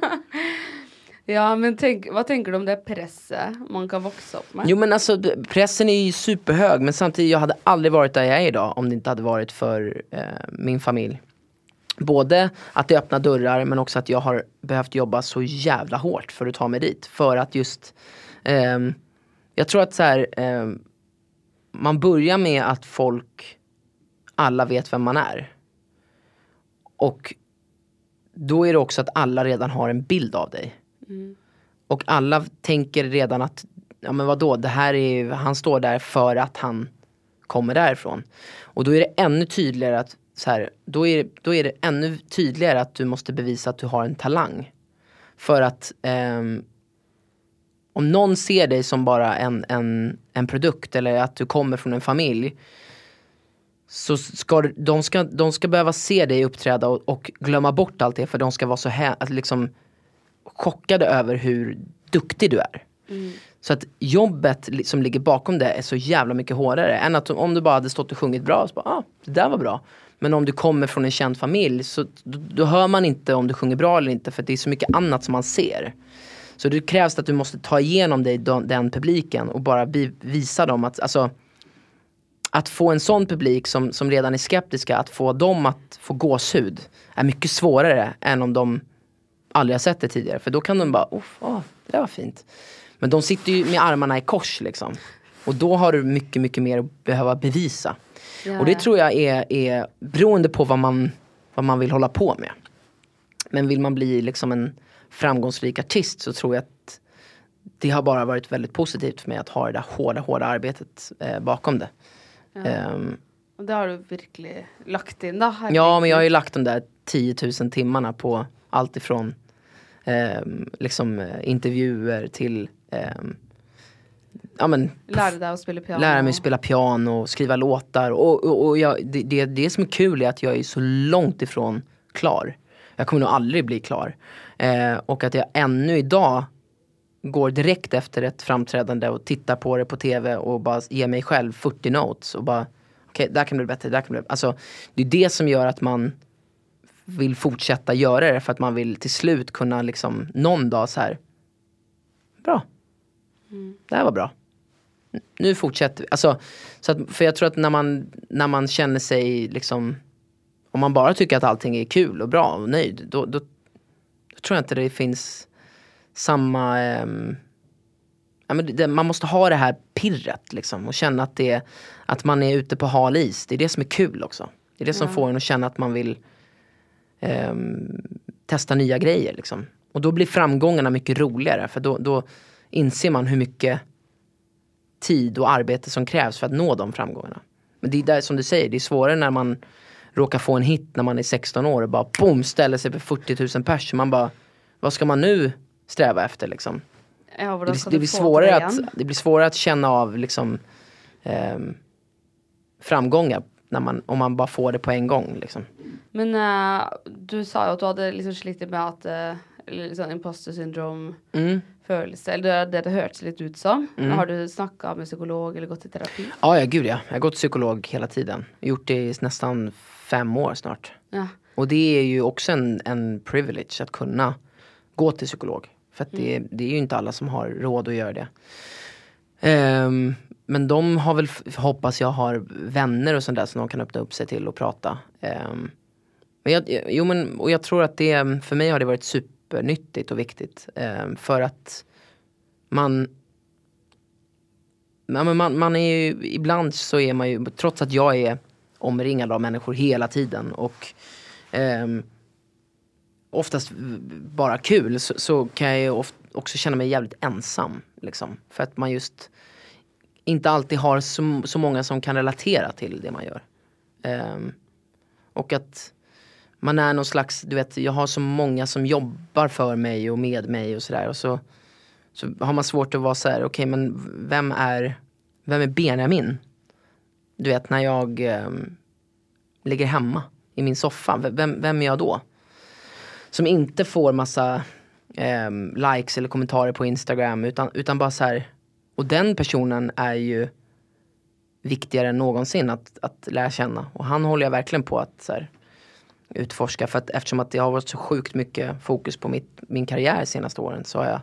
ja, men tenk, hva tenker du om det presset man kan vokse opp med? Jo men alltså pressen är ju superhög men samtidigt jag hade aldrig varit där jag är idag om det inte hade varit för eh, min familj. Både att det öppnar dörrar men också att jag har behövt jobba så jävla hårt för att ta mig dit. För att just, ehm, jag tror att så här, ehm, man börjar med att folk, alla vet vem man är. Och då är det också att alla redan har en bild av dig. Och alla tänker redan att, ja men vadå, det här är, han står där för att han kommer därifrån. Och då är det ännu tydligare att, så här, då, är, då är det ännu tydligare att du måste bevisa att du har en talang. För att ehm, om någon ser dig som bara en, en, en produkt eller att du kommer från en familj så ska de ska, de ska behöva se dig uppträda och, och glömma bort allt det för de ska vara så här, att liksom chockade över hur duktig du är. Så att jobbet som ligger bakom det är så jävla mycket hårdare än att om du bara hade stått och sjungit bra så bara, ah, det där var bra. Men om du kommer från en känd familj så då, då hör man inte om du sjunger bra eller inte för det är så mycket annat som man ser. Så det krävs att du måste ta igenom dig den, den publiken och bara bi- visa dem att, alltså att få en sån publik som, som redan är skeptiska, att få dem att få gåshud är mycket svårare än om de aldrig har sett det tidigare. För då kan de bara, oh, oh, det där var fint. Men de sitter ju med armarna i kors liksom. Och då har du mycket, mycket mer att behöva bevisa. Ja, och det ja. tror jag är, är beroende på vad man, vad man vill hålla på med. Men vill man bli liksom en framgångsrik artist så tror jag att det har bara varit väldigt positivt för mig att ha det där hårda, hårda arbetet eh, bakom det. Ehm, Og det har du virkelig lagt inn, da. Ja, men jag har ju lagt de där 10 000 timmarna på allt ifrån ehm, liksom, eh, intervjuer till ehm, ja, men, Lære deg å spille piano. lära mig spela piano, skriva låtar. Och, och, och jag, det, det, det som är kul är att jag är så långt ifrån klar. Jag kommer nog aldrig bli klar. Eh, och att jag ännu idag går direkt efter ett framträdande och tittar på det på tv och bara ger mig själv 40 notes och bara okej, där kan det bli bättre, där kan det bli bättre. Alltså, det är det som gör att man vill fortsätta göra det för att man vill till slut kunna liksom någon dag så här bra. Det här var bra. Nu fortsätter vi. Alltså, så att, för jag tror att när man, när man känner sig liksom, om man bara tycker att allting är kul och bra och nöjd, då, då, då tror jag inte det finns samma ja, men det, man måste ha det här pirret liksom och känna att, det, att man är ute på hal is. Det är det som är kul också. Det är det som får en att känna att man vill ehm, testa nya grejer. Liksom. Och då blir framgångarna mycket roligare för då, då inser man hur mycket tid och arbete som krävs för att nå de framgångarna. Men det är där som du säger, det är svårare när man råkar få en hit när man är 16 år och bara boom ställer sig för 40 000 pers. Man bara, vad ska man nu sträva efter liksom? Ja, Det blir, det, blir svårare det att, det blir svårare att känna av liksom, ehm, framgångar när man, om man bara får det på en gång. Liksom. Men eh, du sa jo at du hadde liksom slitt litt med at uh, sånn imposter syndrome-følelse. Eller det er det det hørtes litt ut som. Har du snakka med psykolog eller gått i terapi? Ja, ja, gud ja. Jag har gått psykolog hela tiden. Gjort det i nästan fem år snart. Ja. Och det är ju också en, en privilege att kunna gå till psykolog. För att det, det är ju inte alla som har råd att göra det. Ehm, men de har väl, hoppas jag, har vänner och sånt där som de kan öppna upp sig till och prata. Ehm, men jag, jo, men, och jag tror att det, för mig har det varit supernyttigt och viktigt. Eh, för att man Ja, men man, man är ju, ibland så är man ju, trots att jag är omringad av människor hela tiden och eh, oftast bara kul så, så kan jag ju oft, också känna mig jävligt ensam. Liksom. För att man just inte alltid har så, så många som kan relatera till det man gör. Eh, och att man är någon slags, du vet, jag har så många som jobbar för mig och med mig och sådär. Och så, så har man svårt att vara så här, okej men vem är, vem är Benjamin? Du vet när jag eh, ligger hemma i min soffa, vem, vem är jag då? Som inte får massa eh, likes eller kommentarer på Instagram utan, utan bara så här, och den personen är ju viktigare än någonsin att, att lära känna. Och han håller jag verkligen på att så här, utforska för att eftersom att det har varit så sjukt mycket fokus på mitt, min karriär de senaste åren så har jag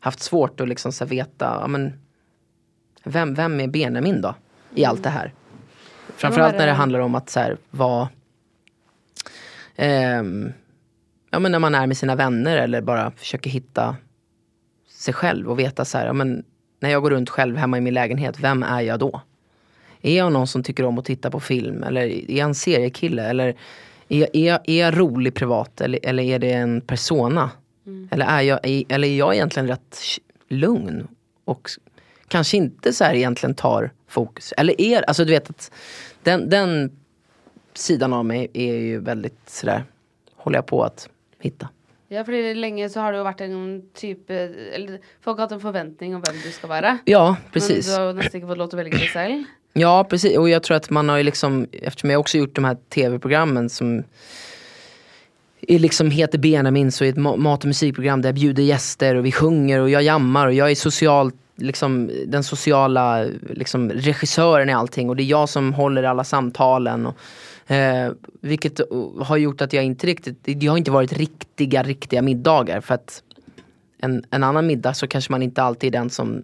haft svårt att liksom så veta, ja, men, vem, vem är Benjamin då? I allt det här. Framförallt när det handlar om att så här, vara ehm, Ja men när man är med sina vänner eller bara försöker hitta sig själv och veta så här, ja, men när jag går runt själv hemma i min lägenhet, vem är jag då? Är jag någon som tycker om att titta på film eller är jag en seriekille eller är, är, är jag rolig privat eller, eller är det en persona? Eller, är jag, eller är jag egentligen rätt lugn och kanske inte så här egentligen tar fokus? Eller är, alltså du vet att den, den sidan av mig är ju väldigt sådär, håller jag på att hitta. Ja, fordi lenge så har det jo vært en type Eller folk har hatt en forventning om hvem du skal være. Ja, Men precis. du har jo nesten ikke fått å velge det selv. Ja, precis. Och jag tror att man har ju liksom, eftersom jag också gjort de här tv-programmen som är liksom heter Benjamin så är ett mat och musikprogram där jag bjuder gäster och vi sjunger och jag jammar och jag är socialt, liksom, den sociala liksom, regissören i allting och det är jag som håller alla samtalen. Och, eh, vilket har gjort att jag inte riktigt, det har inte varit riktiga, riktiga middagar för att en, en annan middag så kanske man inte alltid är den som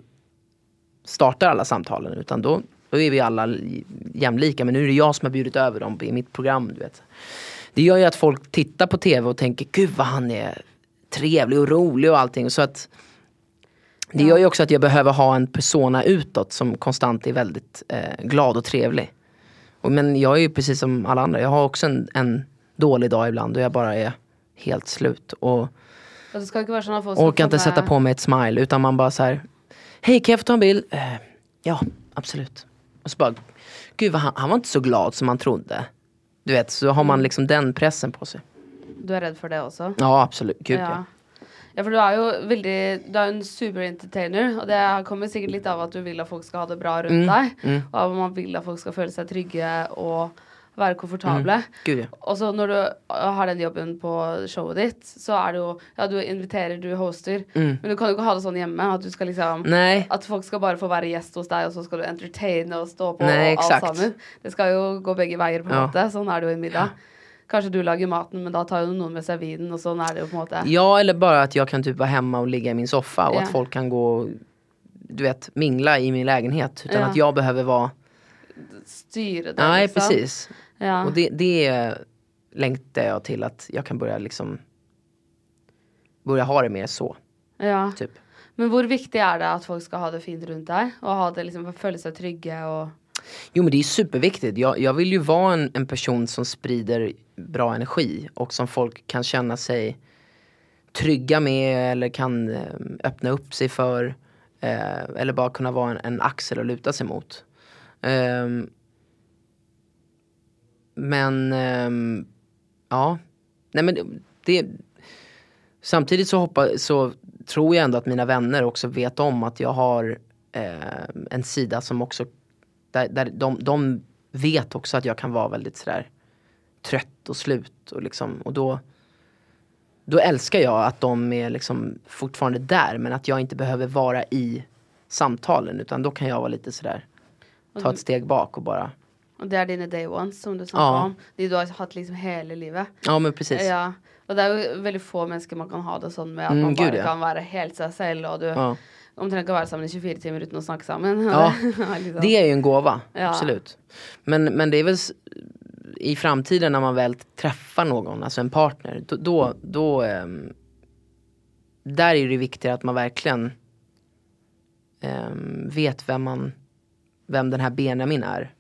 startar alla samtalen utan då, då är vi alla li- jämlika men nu är det jag som har bjudit över dem i mitt program. Du vet. Det gör ju att folk tittar på tv och tänker gud vad han är trevlig och rolig och allting. Så att det gör ju också att jag behöver ha en persona utåt som konstant är väldigt eh, glad och trevlig. Och, men jag är ju precis som alla andra, jag har också en, en dålig dag ibland och jag bara är helt slut. Och det folk orkar inte sätta på mig ett smile utan man bara så här. Hej kan jag få ta en bild? Eh, ja absolut. Och så bara, gud han, han var inte så glad som man trodde. Du vet så har man liksom den pressen på sig. Du er redd for det også? Ja absolut, gud ja. ja. Ja, for du er jo veldig Du er en super entertainer, og det kommer sikkert litt av at du vil at folk skal ha det bra rundt deg. Og av at man vil at folk skal føle seg trygge og være komfortable. Gud ja. Og så når du uh, har den jobben på showet ditt, så er det jo Ja, du inviterer, du hoster, men du kan jo ikke ha det sånn hjemme at du skal liksom Nej, At folk skal bare få være gjest hos deg, og så skal du entertaine og stå på Nei, og alt sammen. Det skal jo gå begge veier, på en Ja. måte. Sånn er det jo i middag. kanske du lagar maten men då tar ju någon med sig vinen och så är det på något sätt. Ja eller bara att jag kan typ vara hemma och ligga i min soffa och Ja. att folk kan gå du vet mingla i min lägenhet utan Ja. att jag behöver vara Styra det Nej liksom. precis. Ja. Och det, det längtar jag till att jag kan börja liksom Börja ha det mer så, ja. typ. Men hur viktigt är det att folk ska ha det fint runt dig och ha det liksom, känna sig trygga och Jo men det är superviktigt. Jag, jag vill ju vara en, en person som sprider bra energi och som folk kan känna sig trygga med eller kan eh, öppna upp sig för. Eh, eller bara kunna vara en, en axel att luta sig mot. Ehm, men ehm, ja, nej men det, det Samtidigt så, hoppa, så tror jag ändå att mina vänner också vet om att jag har eh, en sida som också där, där de, de vet också att jag kan vara väldigt sådär trött och slut och liksom och då då älskar jag att de är liksom fortfarande där men att jag inte behöver vara i samtalen utan då kan jag vara lite sådär ta ett steg bak och bara Och det är dina day ones som du snackar Ja. om. De du har haft liksom hela livet. Ja men precis. Ja. Och det är ju väldigt få människor man kan ha det sån med att Mm, man bara gud, ja. kan vara helt sig själv och du Ja. omtrent kan vara samman i 24 timmar utan att snacka samman. Ja, liksom. Det är ju en gåva, absolut. Men, men det är väl i framtiden när man väl träffar någon, alltså en partner, då, då, då ehm, där är det viktigare att man verkligen ehm, vet vem man, vem den här Benjamin är.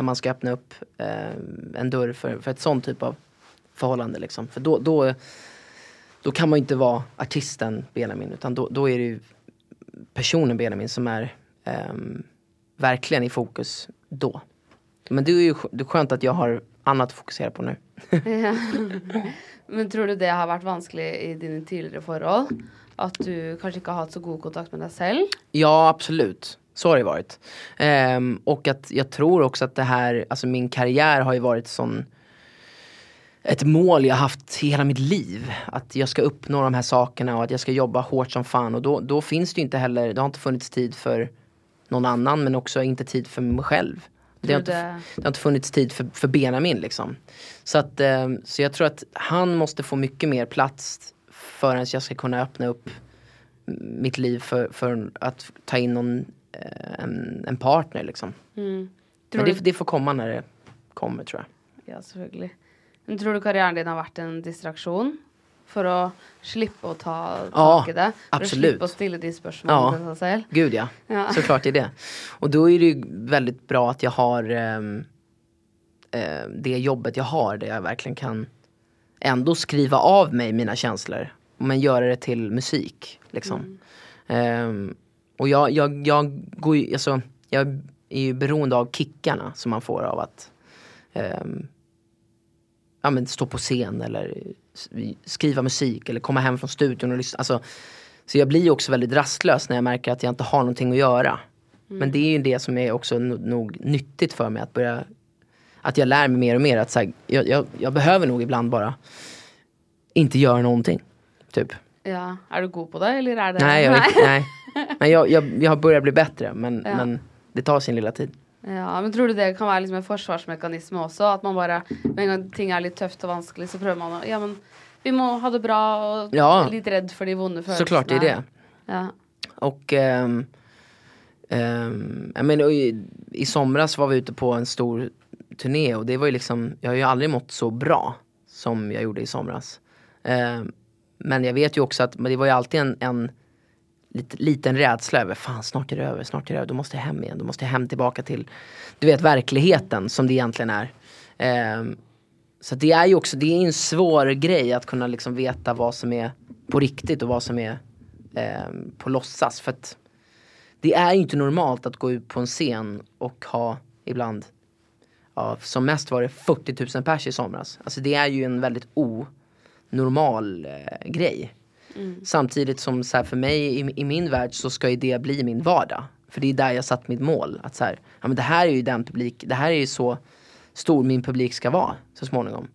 När man ska öppna upp ehm, en dörr för, för ett sånt typ av förhållande liksom. För då, då, då kan man ju inte vara artisten Benjamin utan då, då är det ju personen Benjamin som är ehm, verkligen i fokus då. Men det är ju det är skönt att jag har annat att fokusera på nu. Men tror du det har varit vanskligt i dina tidigare förhåll? Att du kanske inte har haft så god kontakt med dig själv? Ja absolut, så har det varit. Ehm, och att jag tror också att det här, alltså min karriär har ju varit sån ett mål jag haft hela mitt liv. Att jag ska uppnå de här sakerna och att jag ska jobba hårt som fan. Och då, då finns det ju inte heller, det har inte funnits tid för någon annan men också inte tid för mig själv. Det har, inte, det- har inte funnits tid för, för Benjamin liksom. Så, att, eh, så jag tror att han måste få mycket mer plats förrän jag ska kunna öppna upp mitt liv för, för att ta in någon, en, en partner liksom. Mm. Men det, det får komma när det kommer tror jag. ja, selvfølgelig. Men tror du karriären din har varit en distraktion? För att slippa att ta tag i det? För absolut. att slippa att ställa de spörsmålen Ja. till sig själv? Gud ja, Ja. såklart är det. Och då är det ju väldigt bra att jag har eh, det jobbet jag har där jag verkligen kan ändå skriva av mig mina känslor. Men göra det till musik. Liksom. Ehm, och jag, jag, jag, går ju, alltså, jag är ju beroende av kickarna som man får av att ehm, ja, men stå på scen eller skriva musik eller komma hem från studion och lyssna. Alltså, så jag blir också väldigt rastlös när jag märker att jag inte har någonting att göra. Men det är ju det som är också no- nog nyttigt för mig att börja Att jag lär mig mer och mer att så här, jag, jag, jag behöver nog ibland bara inte göra någonting. Typ. Ja. Är du god på det eller är det? Nej, jag, nej. Men jag, jag, jag börjar bli bättre men, Ja. men det tar sin lilla tid. Ja, men tror du det kan vara liksom en försvarsmekanism också? Att man bara, med en gång ting är lite tufft och vanskligt så prövar man att, ja men vi må ha det bra och Ja. lite rädd för de vonda känslorna. Såklart det är det. Ja. Och ehm, ehm, jag menar, i, i somras var vi ute på en stor turné och det var ju liksom, jag har ju aldrig mått så bra som jag gjorde i somras. Ehm, men jag vet ju också att men det var ju alltid en, en lite, liten rädsla över, fan snart är det över, snart är det över, då måste jag hem igen, då måste jag hem tillbaka till, du vet verkligheten som det egentligen är. Ehm, så det är ju också, det är en svår grej att kunna liksom veta vad som är på riktigt och vad som är ehm, på låtsas. För att det är ju inte normalt att gå ut på en scen och ha ibland, ja, som mest var det 40 000 pers i somras. Alltså det är ju en väldigt onormal eh, grej. Mm. Samtidigt som så här, för mig i, i min värld så ska ju det bli min vardag. För det är där jag satt mitt mål. Att så här, ja, men det här är ju den publik, det här är ju så stor min publik ska vara så småningom.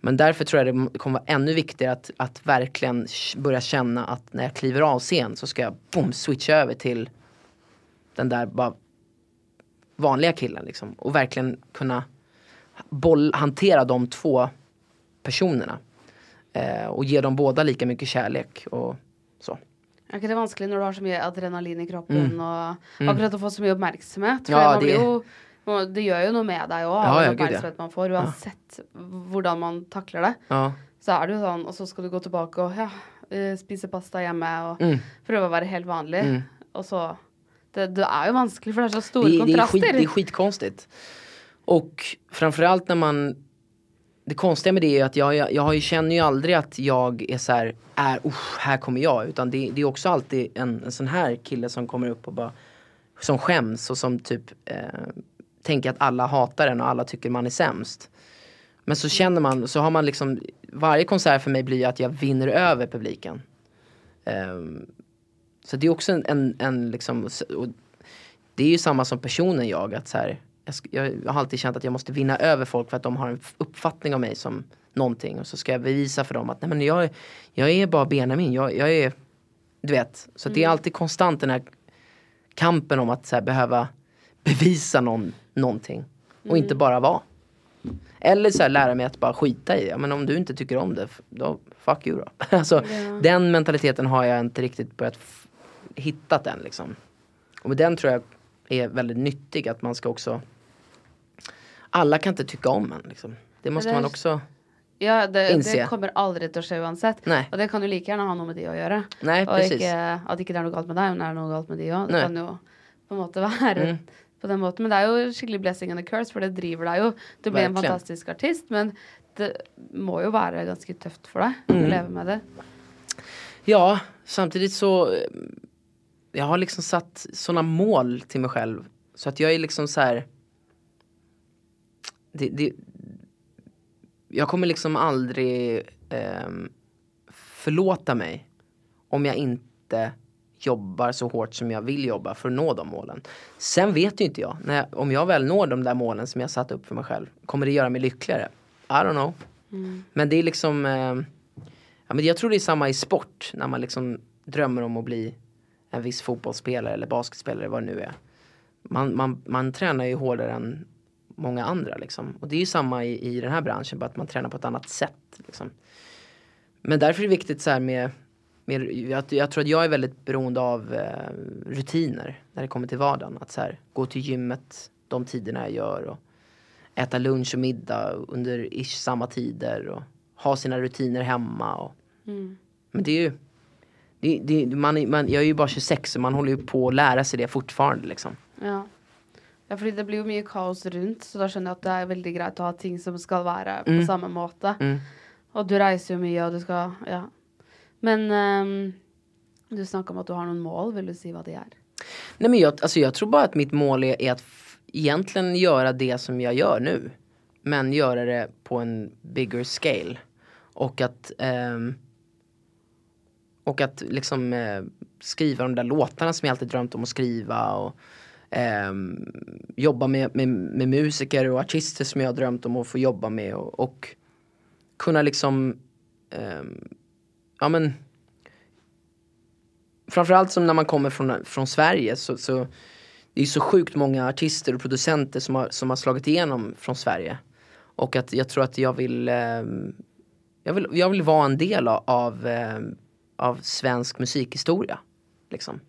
Men därför tror jag det kommer vara ännu viktigare att, att verkligen börja känna att när jag kliver av scen så ska jag boom, switcha över till den där bara vanliga killen liksom. Och verkligen kunna boll, hantera de två personerna. Eh, och ge dem båda lika mycket kärlek och så. Ikke det vanskelig når du har så mye adrenalin i kroppen Mm. akkurat å få så mye oppmerksomhet? For Ja, man blir det- gjør jo noe med òg, Ja, all ja, gud, ja. man får, uansett hvordan man takler det. Ja. Så det jo sånn, og så skal du gå tilbake og ja, eh, spise pasta hjemme og Mm. å være helt vanlig. Mm. Og så det, det er jo vanskelig, for det er så store Det, det, är kontraster. skit, det är skitkonstigt. Och framförallt när man det konstiga med det är att jag, jag, jag känner ju aldrig att jag är så här, är, usch, här kommer jag. Utan det, det är också alltid en, en sån här kille som kommer upp och bara Som skäms och som typ eh, Tänker att alla hatar en och alla tycker man är sämst. Men så känner man, så har man liksom Varje konsert för mig blir att jag vinner över publiken. Ehm, så det är också en, en, en liksom, och det är ju samma som personen jag, att så här, jag, jag har alltid känt att jag måste vinna över folk för att de har en uppfattning av mig som någonting och så ska jag bevisa för dem att nej men jag, är- jag är bara Benjamin, jag, jag är, du vet. Så det är alltid konstant den här kampen om att så här, behöva bevisa någon, någonting och inte bara vara. Eller så här, lära mig att bara skita i det. Men om du inte tycker om det, då fuck you då. alltså, Den mentaliteten har jag inte riktigt börjat hittat än liksom. Och den tror jag är väldigt nyttig att man ska också Alla kan inte tycka om en liksom. Det måste det är- man också Ja, det, Innse. det kommer aldri til å skje uansett. Nei. Og det kan jo like gjerne ha noe med de å gjøre. Nej Og precis. ikke, at ikke det er noe galt med deg, men det er noe galt med de òg. Det kan jo på en måte være Mm. på den måten. Men det er jo skikkelig blessing and a curse, for det driver deg jo. Du blir en fantastisk artist, men det må jo være ganske tøft for deg Mm. å leve med det. Ja, samtidigt så eh, Jag har liksom satt sådana mål till mig själv. Så att jag är liksom så här. Det, det, jag kommer liksom aldrig ehm, förlåta mig om jag inte jobbar så hårt som jag vill jobba för att nå de målen. Sen vet ju inte jag, jag, om jag väl når de där målen som jag satt upp för mig själv, kommer det göra mig lyckligare? I don't know. Men det är liksom, eh, ja, men jag tror det är samma i sport, när man liksom drömmer om att bli en viss fotbollsspelare eller basketspelare, vad det nu är. Man, man, man tränar ju hårdare än många andra liksom. Och det är ju samma i, i den här branschen, bara att man tränar på ett annat sätt. Liksom. Men därför är det viktigt så här med, med jag, jag tror att jag är väldigt beroende av eh, rutiner när det kommer till vardagen. Att så här, gå till gymmet de tiderna jag gör och äta lunch och middag under ish samma tider och ha sina rutiner hemma. Och, Men det är ju, det, det, man, man, jag är ju bara 26 så man håller ju på att lära sig det fortfarande liksom. Ja. Ja, fordi det blir jo mye kaos rundt, så da skjønner jeg at det er veldig greit å ha ting som skal være på Mm. samme måte. Mm. Og du reiser jo mye, og du skal Ja. Men ehm, du snakka om at du har noen mål. Vil du si hva de er? Nej men jag, alltså jag tror bara att mitt mål är, är att egentligen göra det som jag gör nu. Men göra det på en bigger scale. Och att ehm, Och att liksom eh, skriva de där låtarna som jag alltid drömt om att skriva. Och eh, jobba med, med, med musiker och artister som jag har drömt om att få jobba med. Och, och kunna liksom eh, Ja men framförallt som när man kommer från, från Sverige så, så det är så sjukt många artister och producenter som har, som har slagit igenom från Sverige. Och att jag tror att jag vill, eh, jag vill, jag vill vara en del av, eh, av svensk musikhistoria. Liksom.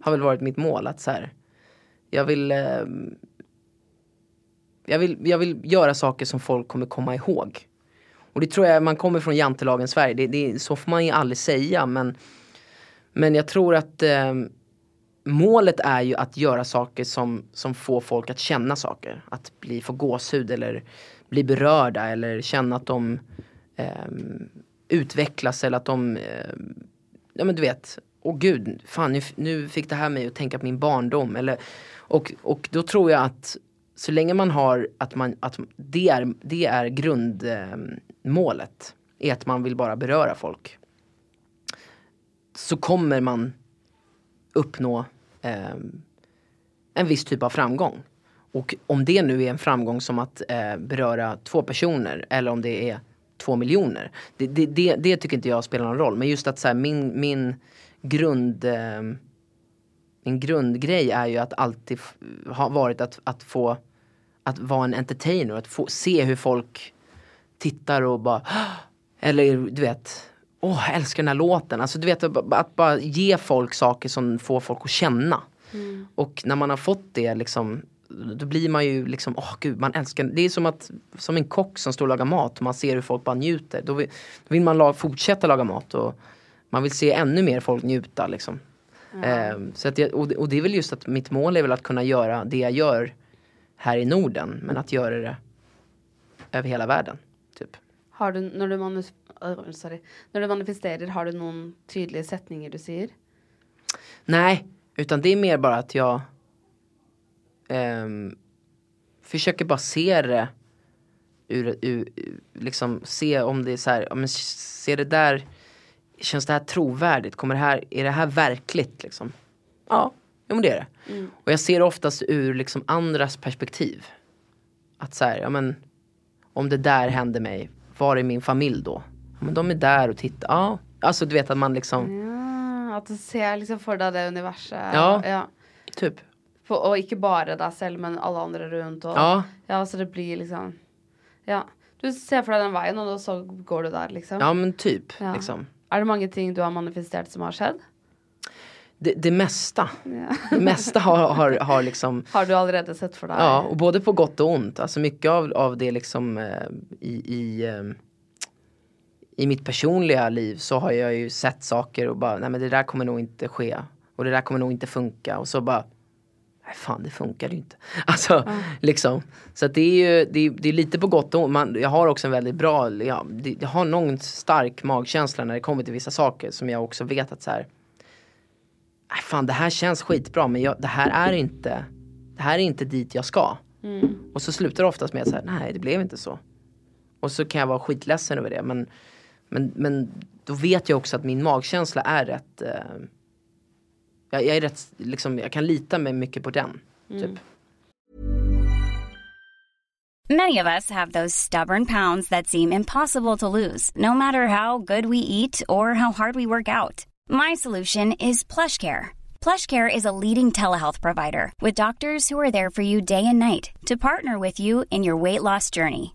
Har väl varit mitt mål att så här, jag vill, eh, jag vill, jag vill göra saker som folk kommer komma ihåg. Och det tror jag, man kommer från jantelagen Sverige, det, det, så får man ju aldrig säga men men jag tror att eh, målet är ju att göra saker som, som får folk att känna saker. Att bli, få gåshud eller bli berörda eller känna att de eh, utvecklas eller att de, eh, ja men du vet, åh gud, fan nu, nu fick det här mig att tänka på min barndom. Eller, och, och då tror jag att så länge man har att man, att det är, det är grundmålet. Är att man vill bara beröra folk så kommer man uppnå eh, en viss typ av framgång. Och om det nu är en framgång som att eh, beröra två personer eller om det är två miljoner. Det, det, det, det tycker inte jag spelar någon roll. Men just att så här, min, min grund eh, min grundgrej är ju att alltid ha varit att, att få att vara en entertainer att få se hur folk tittar och bara Eller du vet Åh, jag älskar den här låten. Alltså du vet att, bara ge folk saker som får folk att känna. Och när man har fått det liksom då blir man ju liksom, åh gud, man älskar, det är som att, som en kock som står och lagar mat och man ser hur folk bara njuter. Då vill, då vill man la, fortsätta laga mat och man vill se ännu mer folk njuta liksom. Ehm, så att jag, och, det, är väl just att mitt mål är väl att kunna göra det jag gör här i Norden, men att göra det över hela världen. Typ. Har du, når, du manus sorry. når du manifesterer, har du noen tydelige setninger du sier? Nej, utan det är mer bara att jag ehm, försöker bara se det ur, ur, ur- liksom se om det är så här, ja, men se det där, känns det här trovärdigt? Kommer det här, är det här verkligt liksom? Ja, jo men det är det. Och jag ser det oftast ur liksom andras perspektiv. Att så här, ja men om det där hände mig, var är min familj då? Ja, men de är där och tittar, ja. Alltså du vet att man liksom, Ja, at du ser liksom for deg det universet. Ja. ja. typ, For, og ikke bare deg selv, men alle andre rundt. Og, ja. ja, så det blir liksom Ja. Du ser for deg den veien, og så går du der, liksom. Ja men typ. Ja. Liksom. Er det mange ting du har manifestert som har skjedd? Det, det mesta. Ja. Det mesta har, har, har liksom Har du allerede sett for deg? Ja, och både på gott och ont. Alltså mycket av, av det liksom eh, i, i, eh, i mitt personliga liv så har jag ju sett saker och bara, nej men det där kommer nog inte ske. Och det där kommer nog inte funka. Och så bara, fan det funkar ju inte. Alltså liksom. Så det är ju, det är, det är lite på gott och ont. Man, jag har också en väldigt bra, ja, det, jag har någon stark magkänsla när det kommer till vissa saker som jag också vet att så här. Fan det här känns skitbra men jag, det här är inte, det här är inte dit jag ska. Och så slutar det oftast med att säga, nej det blev inte så. Och så kan jag vara skitledsen över det men, men, men då vet jag också att min magkänsla är rätt, eh, jag, jag är rätt, liksom, jag kan lita mig mycket på den. Typ. Many of us have those stubborn pounds that seem impossible to lose, no matter how good we eat or how hard we work out. My solution is PlushCare. PlushCare is a leading telehealth provider with doctors who are there for you day and night to partner with you in your weight loss journey.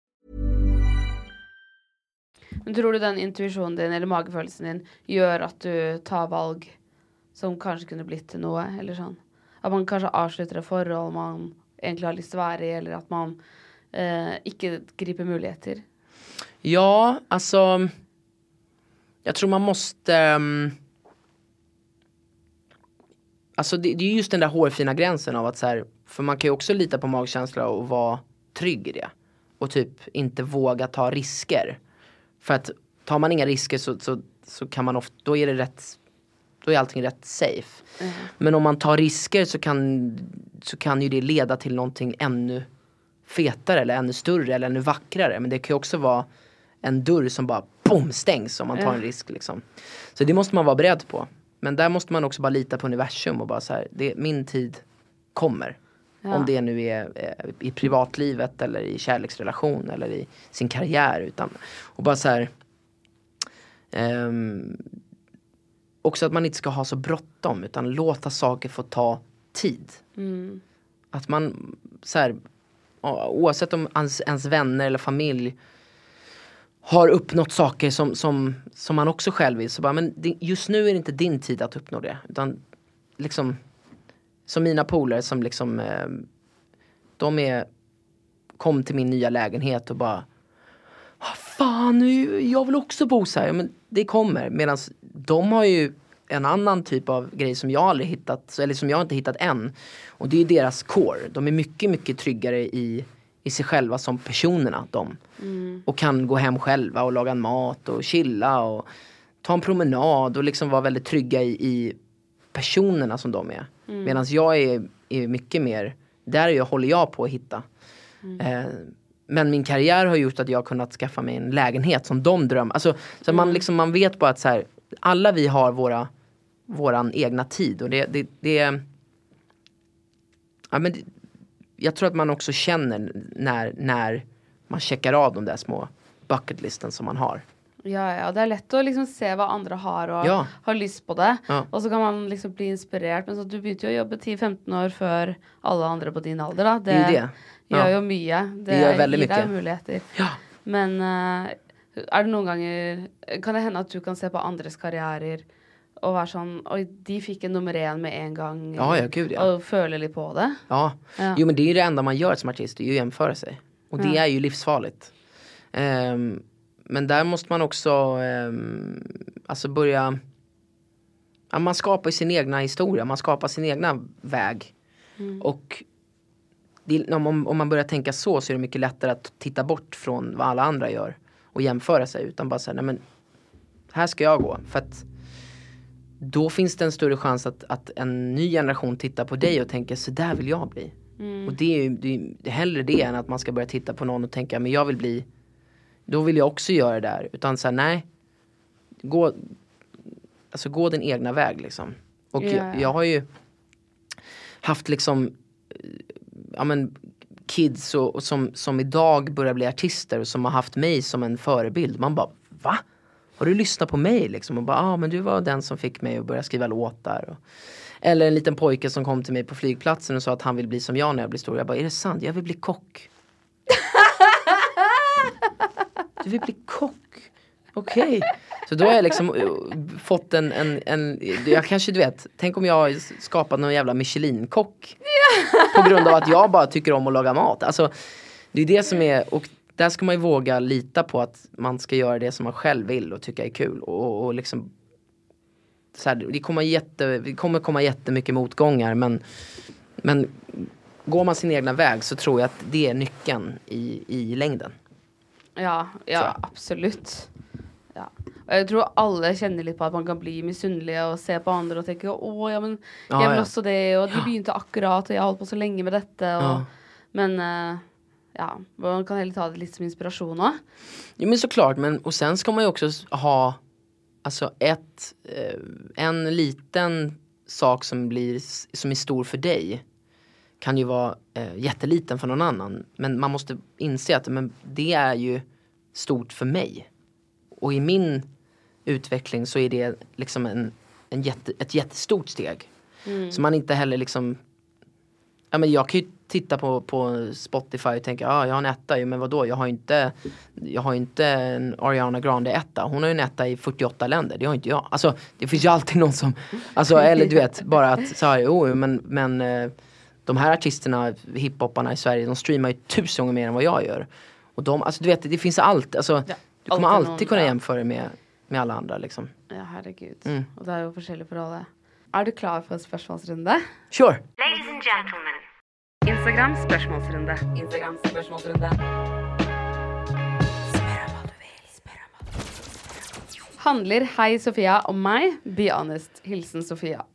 Men tror du den intuisjonen din eller magefølelsen din gjør at du tar valg som kanskje kunne blitt til noe, eller sånn? At man kanskje avslutter et forhold man egentlig har lyst til å være i, eller at man eh, ikke griper muligheter? Ja, alltså. Jag tror man måste. Um, Alltså det, det är just den där hårfina gränsen av att så här, för man kan ju också lita på magkänsla och vara trygg i det. Och typ inte våga ta risker. För att tar man inga risker så, så, så kan man ofta, då är det rätt, då är allting rätt safe. Men om man tar risker så kan, så kan ju det leda till någonting ännu fetare eller ännu större eller ännu vackrare. Men det kan ju också vara en dörr som bara boom stängs om man tar en risk liksom. Så det måste man vara beredd på. Men där måste man också bara lita på universum och bara så här, det, min tid kommer. Om det nu är eh, i privatlivet eller i kärleksrelation eller i sin karriär. Utan, och bara så här. ehm, också att man inte ska ha så bråttom utan låta saker få ta tid. Att man så här, ja, oavsett om ens, ens vänner eller familj har uppnått saker som, som, som man också själv vill. Så bara, men just nu är det inte din tid att uppnå det. Utan liksom, som mina polare som liksom, eh, de är, kom till min nya lägenhet och bara "Ah, Fan, nu, jag vill också bo så här. Ja, men det kommer. Medan de har ju en annan typ av grej som jag aldrig hittat, eller som jag inte hittat än. Och det är deras core. De är mycket, mycket tryggare i, i sig själva som personerna. De. Och kan gå hem själva och laga mat och chilla och ta en promenad och liksom vara väldigt trygga i, i personerna som de är. Medan jag är, är mycket mer, där är jag, håller jag på att hitta. Eh, men min karriär har gjort att jag kunnat skaffa mig en lägenhet som de drömmer. Alltså, så man, liksom, man vet bara att så här, alla vi har våra, våran egna tid och det, det, det ja, men det, jag tror att man också känner när, när man checkar av de där små bucketlisten som man har. Ja, ja, det er lett å liksom se hva andre har og Ja. har lyst på det. Ja. Og så kan man liksom bli inspirert. Men så du begynte jo å jobbe 10-15 år før alle andre på din alder, da. Det ju det. gjør Ja. jo mye. Det, Det gir deg mye. muligheter. Ja. Men eh, er det noen ganger Kan det hende at du kan se på andres karrierer og være sånn Oi, de fikk en nummer én med en gang. Gud, ja. Og føle litt på det. Ja. Jo men det är ju det enda man gör som artist, det är ju att jämföra sig. Och det är ju livsfarligt. Ehm, men där måste man också ehm, alltså börja ja, Man skapar sin egna historia, man skapar sin egna väg. Och det, om, om- man börjar tänka så så är det mycket lättare att titta bort från vad alla andra gör och jämföra sig utan bara säga nej men här ska jag gå. För att då finns det en större chans att, att en ny generation tittar på dig och tänker så där vill jag bli. Och det är ju det är hellre det än att man ska börja titta på någon och tänka men jag vill bli då vill jag också göra det där. Utan så här, nej. Gå, alltså gå din egna väg liksom. Och Ja, jag, ja. jag har ju haft liksom ja men kids och, och som, som idag börjar bli artister och som har haft mig som en förebild. Man bara va? Har du lyssnat på mig liksom? Och bara ah, men du var den som fick mig att börja skriva låtar. Och, eller en liten pojke som kom till mig på flygplatsen och sa att han vill bli som jag när jag blir stor. Jag bara är det sant? Jag vill bli kock. Du vill bli kock? Okej. Så då har jag liksom uh, fått en, en, en, jag kanske du vet, tänk om jag har skapat någon jävla Michelin-kock. På grund av att jag bara tycker om att laga mat. Alltså, det är det som är, och där ska man ju våga lita på att man ska göra det som man själv vill och tycka är kul. Och, och liksom, så här, det, kommer jätte, det kommer komma jättemycket motgångar men, men går man sin egna väg så tror jag att det är nyckeln i, i längden. Ja, ja absolutt. Ja. Og jeg tror alle kjenner litt på at man kan bli misunnelige og se på andre og tenke å, ja, men jeg vil ja. også det, og de begynte akkurat, og jeg har holdt på så lenge med dette, og Men eh, ja, man kan heller ta det litt som inspirasjon òg. Jo men såklart, men och sen ska man ju också ha Alltså ett, eh, en liten sak som blir, som är stor för dig kan ju vara eh, jätteliten för någon annan. Men man måste inse att men det är ju stort för mig. Och i min utveckling så är det liksom en, en jätte, ett jättestort steg. Så man inte heller liksom Ja men jag kan ju titta på, på Spotify och tänka, ah, jag har en etta, men vadå jag har ju inte Jag har inte en Ariana Grande etta, hon har ju en etta i 48 länder, det har inte jag. Alltså det finns ju alltid någon som, alltså eller du vet bara att så här, jo men, men eh, de här artisterna, hiphopparna i Sverige, de streamar ju tusen gånger mer än vad jag gör. Och de, alltså du vet det finns allt, alltså Ja, du kommer alltid alltid någon, kunna ja. jämföra med, med alla andra liksom. Ja, herregud. Mm. Og det jo forskjellig for alle. Er du klar for spørsmålsrunde? Sure! Ladies and gentlemen, Instagram spørsmålsrunde. Instagram spørsmålsrunde. Handler Hei Sofia om meg? Be honest. Hilsen Sofia.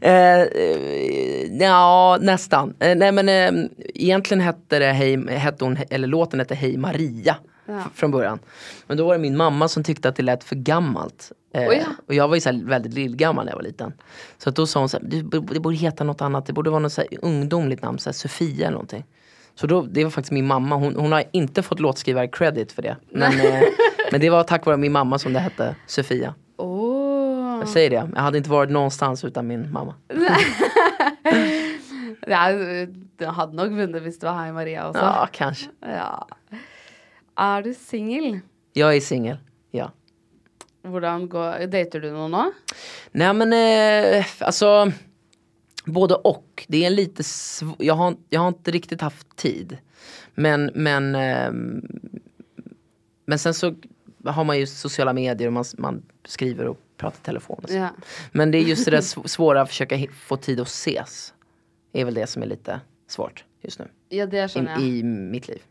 Eh, eh, ja, nästan. Eh, nej men eh, egentligen hette, det hej, hette hon, eller låten hette Hej Maria Ja. från början. Men då var det min mamma som tyckte att det lät för gammalt. Eh, Oj, ja. Och jag var ju så väldigt lillgammal när jag var liten. Så att då sa hon så här, det, borde heta något annat, det borde vara något så ungdomligt namn, så Sofia eller någonting. Så då, det var faktiskt min mamma, hon, hon har inte fått låtskrivare credit för det. Men, eh, men det var tack vare min mamma som det hette Sofia. Jag säger det, jag hade inte varit någonstans utan min mamma. Er, du hadde nok vunnet hvis det var Hei Maria også. Ja, kanske. Ja. Er du singel? Jag är singel, ja. Hvordan går Dater du noen nå? Nej men eh, alltså både och. Det är en lite jag, har, jag har inte riktigt haft tid. Men, men, ehm, men sen så har man ju sociala medier och man, man skriver och pratar i telefon. Och. Ja. Men det är just det där sv- svåra att försöka få tid att ses. är väl det som är lite svårt just nu. Ja, det I, skjønner jeg. i mitt liv.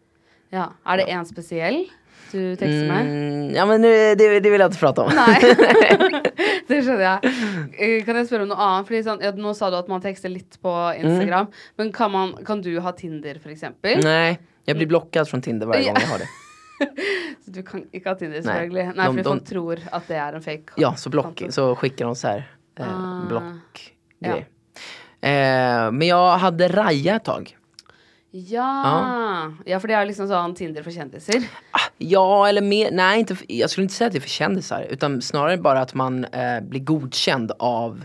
Ja. Er det en spesiell du tekster med? Mm, ja men nu, det, det vill jag inte prata om. Nei. det skjønner jeg. Eh, Kan jeg spørre om noe annet? Fordi sånn, ja, nå sa du at man tekster litt på Instagram. Men kan, man, kan du ha Tinder, for eksempel? Nej, jag blir blockad från Tinder varje Ja. gång jag har det. Så du kan ikke ha Tinder, selvfølgelig. Nei, De- fordi de- folk tror at det er en fake. Ja, så, block, så skickar de så här eh, Ah. block eh, Men jag hade Raja ett tag. Ja. ja, for det er liksom sånn Tinder for kjendiser. Ja, eller mer, nej inte, för- jag skulle inte säga att det är för kändisar. Utan snarare bara att man eh, blir godkänd av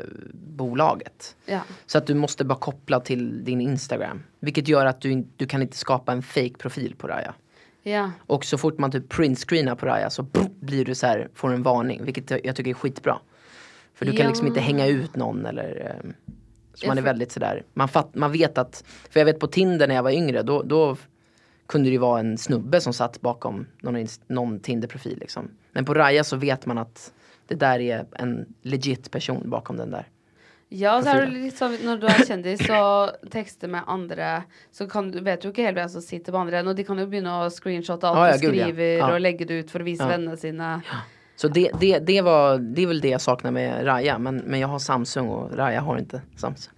Raja-bolaget. Ja. Så att du måste bara koppla till din Instagram. Vilket gör att du, du kan inte skapa en fake profil på Raja. Ja. Och så fort man typ printscreenar på Raja så blir du så här, får en varning. Vilket jag, tycker är skitbra. För du kan Ja. liksom inte hänga ut någon eller ehm, Så man är väldigt sådär, man, fatt, man vet att, för jag vet på Tinder när jag var yngre då, då kunde det ju vara en snubbe som satt bakom någon, någon Tinder-profil liksom. Men på Raja så vet man att det där är en legit person bakom den där. Ja, så er det Profilen. litt sånn når du er kjendis og tekster med andre, så kan du, vet du ikke helt hva som sitter på andre. Og de kan jo begynne å screenshotte alt Ja, ja, du gud, ja. skriver, Ja. og legge det ut for å vise vennene sine. Så det, det, det, var, det är väl det jag saknar med Raja, men, men jag har Samsung och Raja har inte Samsung.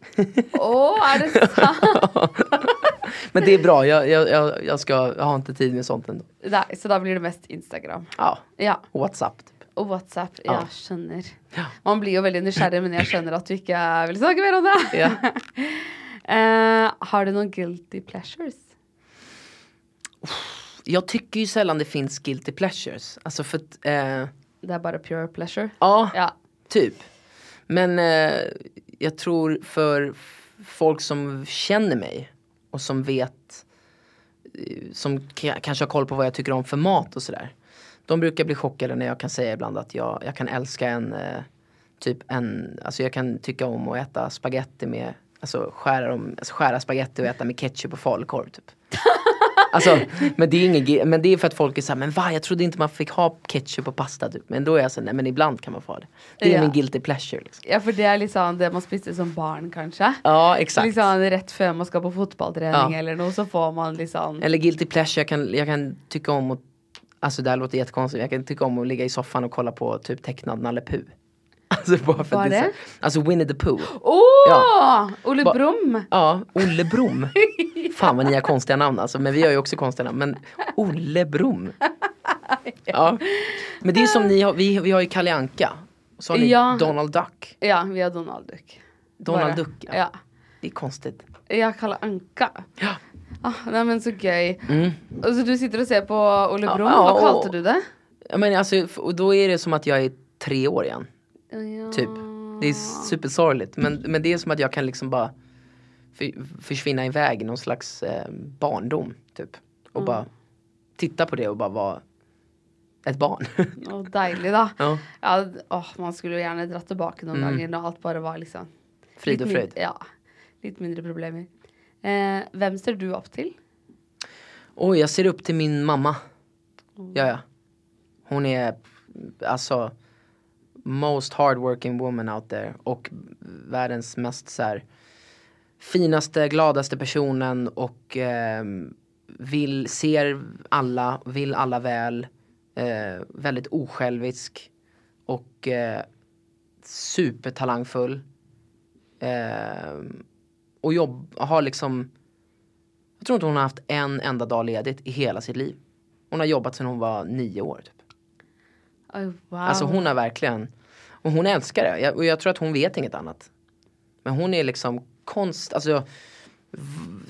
Å, er det sant? Men det är bra, jag, jag, jag, ska, jag har inte tid med sånt ändå. Så da blir det mest Instagram. Ja, Ja. Whatsapp. Og WhatsApp. Ja, Ja. skjønner. Man blir jo veldig nysgjerrig, men jeg skjønner at du ikke vil snakke mer om det. Ja. Eh, har du noen guilty pleasures? Jag tycker ju sällan det finns guilty pleasures. Alltså för att, eh, Det er bare pure pleasure? ja, Ja. typ. Men eh, jag tror för folk som känner mig och som vet, som kanske har koll på vad jag tycker om för mat och sådär. De brukar bli chockade när jag kan säga ibland att jag, jag kan älska en, eh, typ en, alltså jag kan tycka om att äta spaghetti med, alltså skära, dem, alltså skära spaghetti och äta med ketchup och falukorv typ. Alltså, men det är ingen, ge- men det är för att folk är såhär, men va jag trodde inte man fick ha ketchup och pasta typ. Men då är jag så nej men ibland kan man få ha det. Det är Ja. min guilty pleasure liksom. ja, for det litt sånn det man spiste som barn, kanskje. Ja exakt. Liksom rett før man skal på fotballtrening Ja. eller noe, så får man liksom Eller guilty pleasure, jag kan, jag kan tycka om att, alltså det här låter jättekonstigt, jag kan tycka om att ligga i soffan och kolla på typ tecknad Nalle Puh. Alltså bara för Vad att det är så, Alltså Winnie the Pooh. Åh! Ja. Ole Ba- Brumm! Ja, Olle Brumm. Fan vad ni har konstiga namn alltså, men vi har ju också konstiga namn. Men Olle Brumm. Ja. Men det är som ni har, vi, vi har ju Kalle Anka. Så har ni Ja. Donald Duck. Ja, vi har Donald Duck. Donald Bare. Duck, ja. ja. Det är konstigt. Ja, Kalle Anka. Ja. Ah, nei, men så gøy. Mm. Og så du sitter og ser på Ole Ja, og- kalte du det? Ja, men alltså, och då är det som att jag är tre år igen. Ja. Typ. Det är supersorgligt. Men, men det är som att jag kan liksom bara för, försvinna iväg i någon slags eh, barndom. Typ. Och bara titta på det och bara vara ett barn. Å, deilig, da. ja. Ja, åh, man skulle gjerne dratt tilbake noen Mm. ganger når alt bare var liksom Frid och fröjd. Ja. Litt mindre problemer. Eh, hvem ser du opp til? Oj, jag ser upp till min mamma. Ja, ja. Hon är alltså most hardworking woman out there. Och världens mest så här finaste, gladaste personen och ehm, vill, ser alla, vill alla väl. Eh, väldigt osjälvisk. Och eh, supertalangfull. Ehm, och jobb, har liksom jag tror inte hon har haft en enda dag ledigt i hela sitt liv. Hon har jobbat sedan hon var nio år. Typ. Oi, wow. Alltså hon har verkligen, och hon älskar det. Jag, och jag tror att hon vet inget annat. Men hon är liksom konst, alltså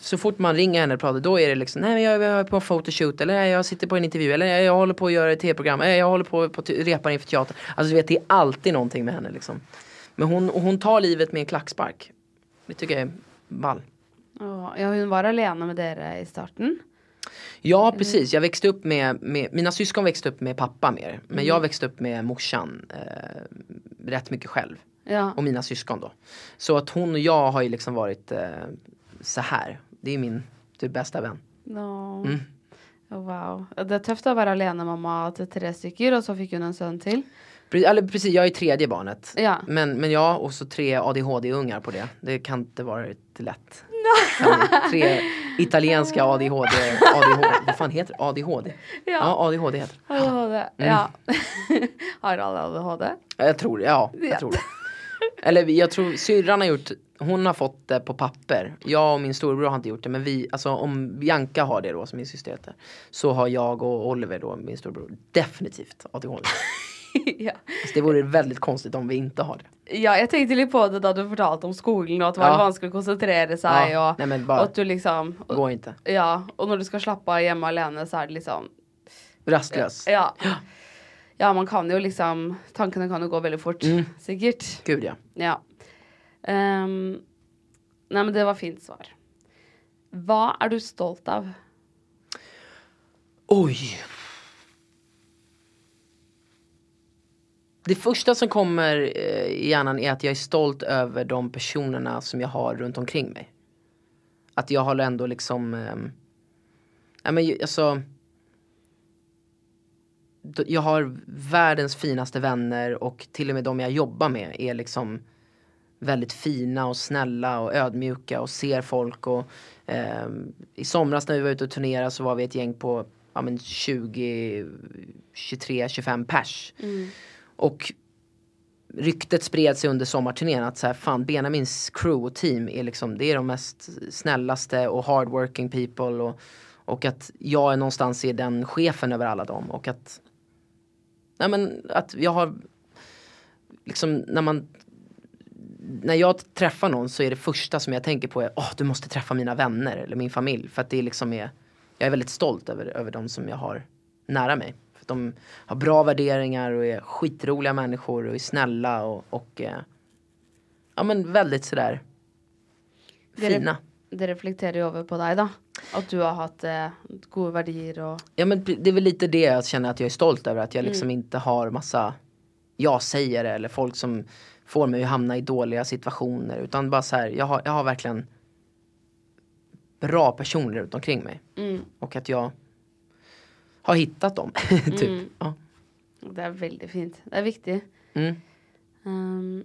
så fort man ringer henne och pratar då är det liksom, nej men jag, jag är på en photoshoot eller nej, jag sitter på en intervju eller nej, jag håller på att göra ett tv-program, jag håller på att repa inför teater. Alltså du vet det är alltid någonting med henne liksom. Men hon, och hon tar livet med en klackspark. Det tycker jag är ball. Ja, hun var alene med dere i starten. Ja precis, jag växte upp med, med, mina syskon växte upp med pappa mer. Men jag växte upp med morsan eh, rätt mycket själv. Ja. Och mina syskon då. Så att hon och jag har ju liksom varit eh, så här. Det är min typ bästa vän. No. Mm. Oh, wow. Det är tufft att vara alenemamma till tre stycken och så fick hon en son till. Eller precis, jag är tredje barnet. Ja. Men, men ja, och så tre ADHD-ungar på det. Det kan inte vara lätt. Tre italienska ADHD, ADHD, vad fan heter det? ADHD? Ja. Ja, ADHD heter det. ADHD. Ja. Har alla ADHD? Jag tror det, ja. Jag Ja. tror det. Eller jag tror syrran har gjort, hon har fått det på papper. Jag och min storebror har inte gjort det men vi, alltså om Bianca har det då som min syster heter. Så har jag och Oliver då, min storebror, definitivt ADHD. ja. Så det vore väldigt konstigt om vi inte har det. ja, jag tänkte lite på det då du fortalte om skolan och att det var Ja. vanskligt att koncentrera sig Ja, och, nej, men bara- och att du liksom Det går inte. Ja, och när du ska slappa hemma alene så är det liksom Rastlös. Ja. Ja, man kan ju liksom Tankarna kan ju gå väldigt fort. Mm. Säkert. Gud ja. Ja. Ehm, nej men det var fint svar. Vad är du stolt av? Oj. Det första som kommer eh, i hjärnan är att jag är stolt över de personerna som jag har runt omkring mig. Att jag har ändå liksom, ehm, men alltså. Jag har världens finaste vänner och till och med de jag jobbar med är liksom väldigt fina och snälla och ödmjuka och ser folk och eh, i somras när vi var ute och turnerade så var vi ett gäng på ja, men 20, 23, 25 pers. Mm. Och ryktet spred sig under sommarturnén att så här, fan Benjamins crew och team är liksom, det är de mest snällaste och hardworking people och, och att jag är någonstans är den chefen över alla dem och att Nej men att jag har liksom när man när jag träffar någon så är det första som jag tänker på är åh du måste träffa mina vänner eller min familj för att det liksom är jag är väldigt stolt över, över de som jag har nära mig. De har bra värderingar och är skitroliga människor och är snälla och, och eh, ja men väldigt sådär fina. det reflekterar ju över på dig då. Att du har haft eh, goda värdier och Ja men det är väl lite det jag känner att jag är stolt över att jag liksom inte har massa jag säger eller folk som får mig att hamna i dåliga situationer utan bara så här, jag har, jag har verkligen bra personer runt omkring mig. Och att jag har hittat dem. typ. Ja. det är väldigt fint. Det är viktigt. Mm. Um,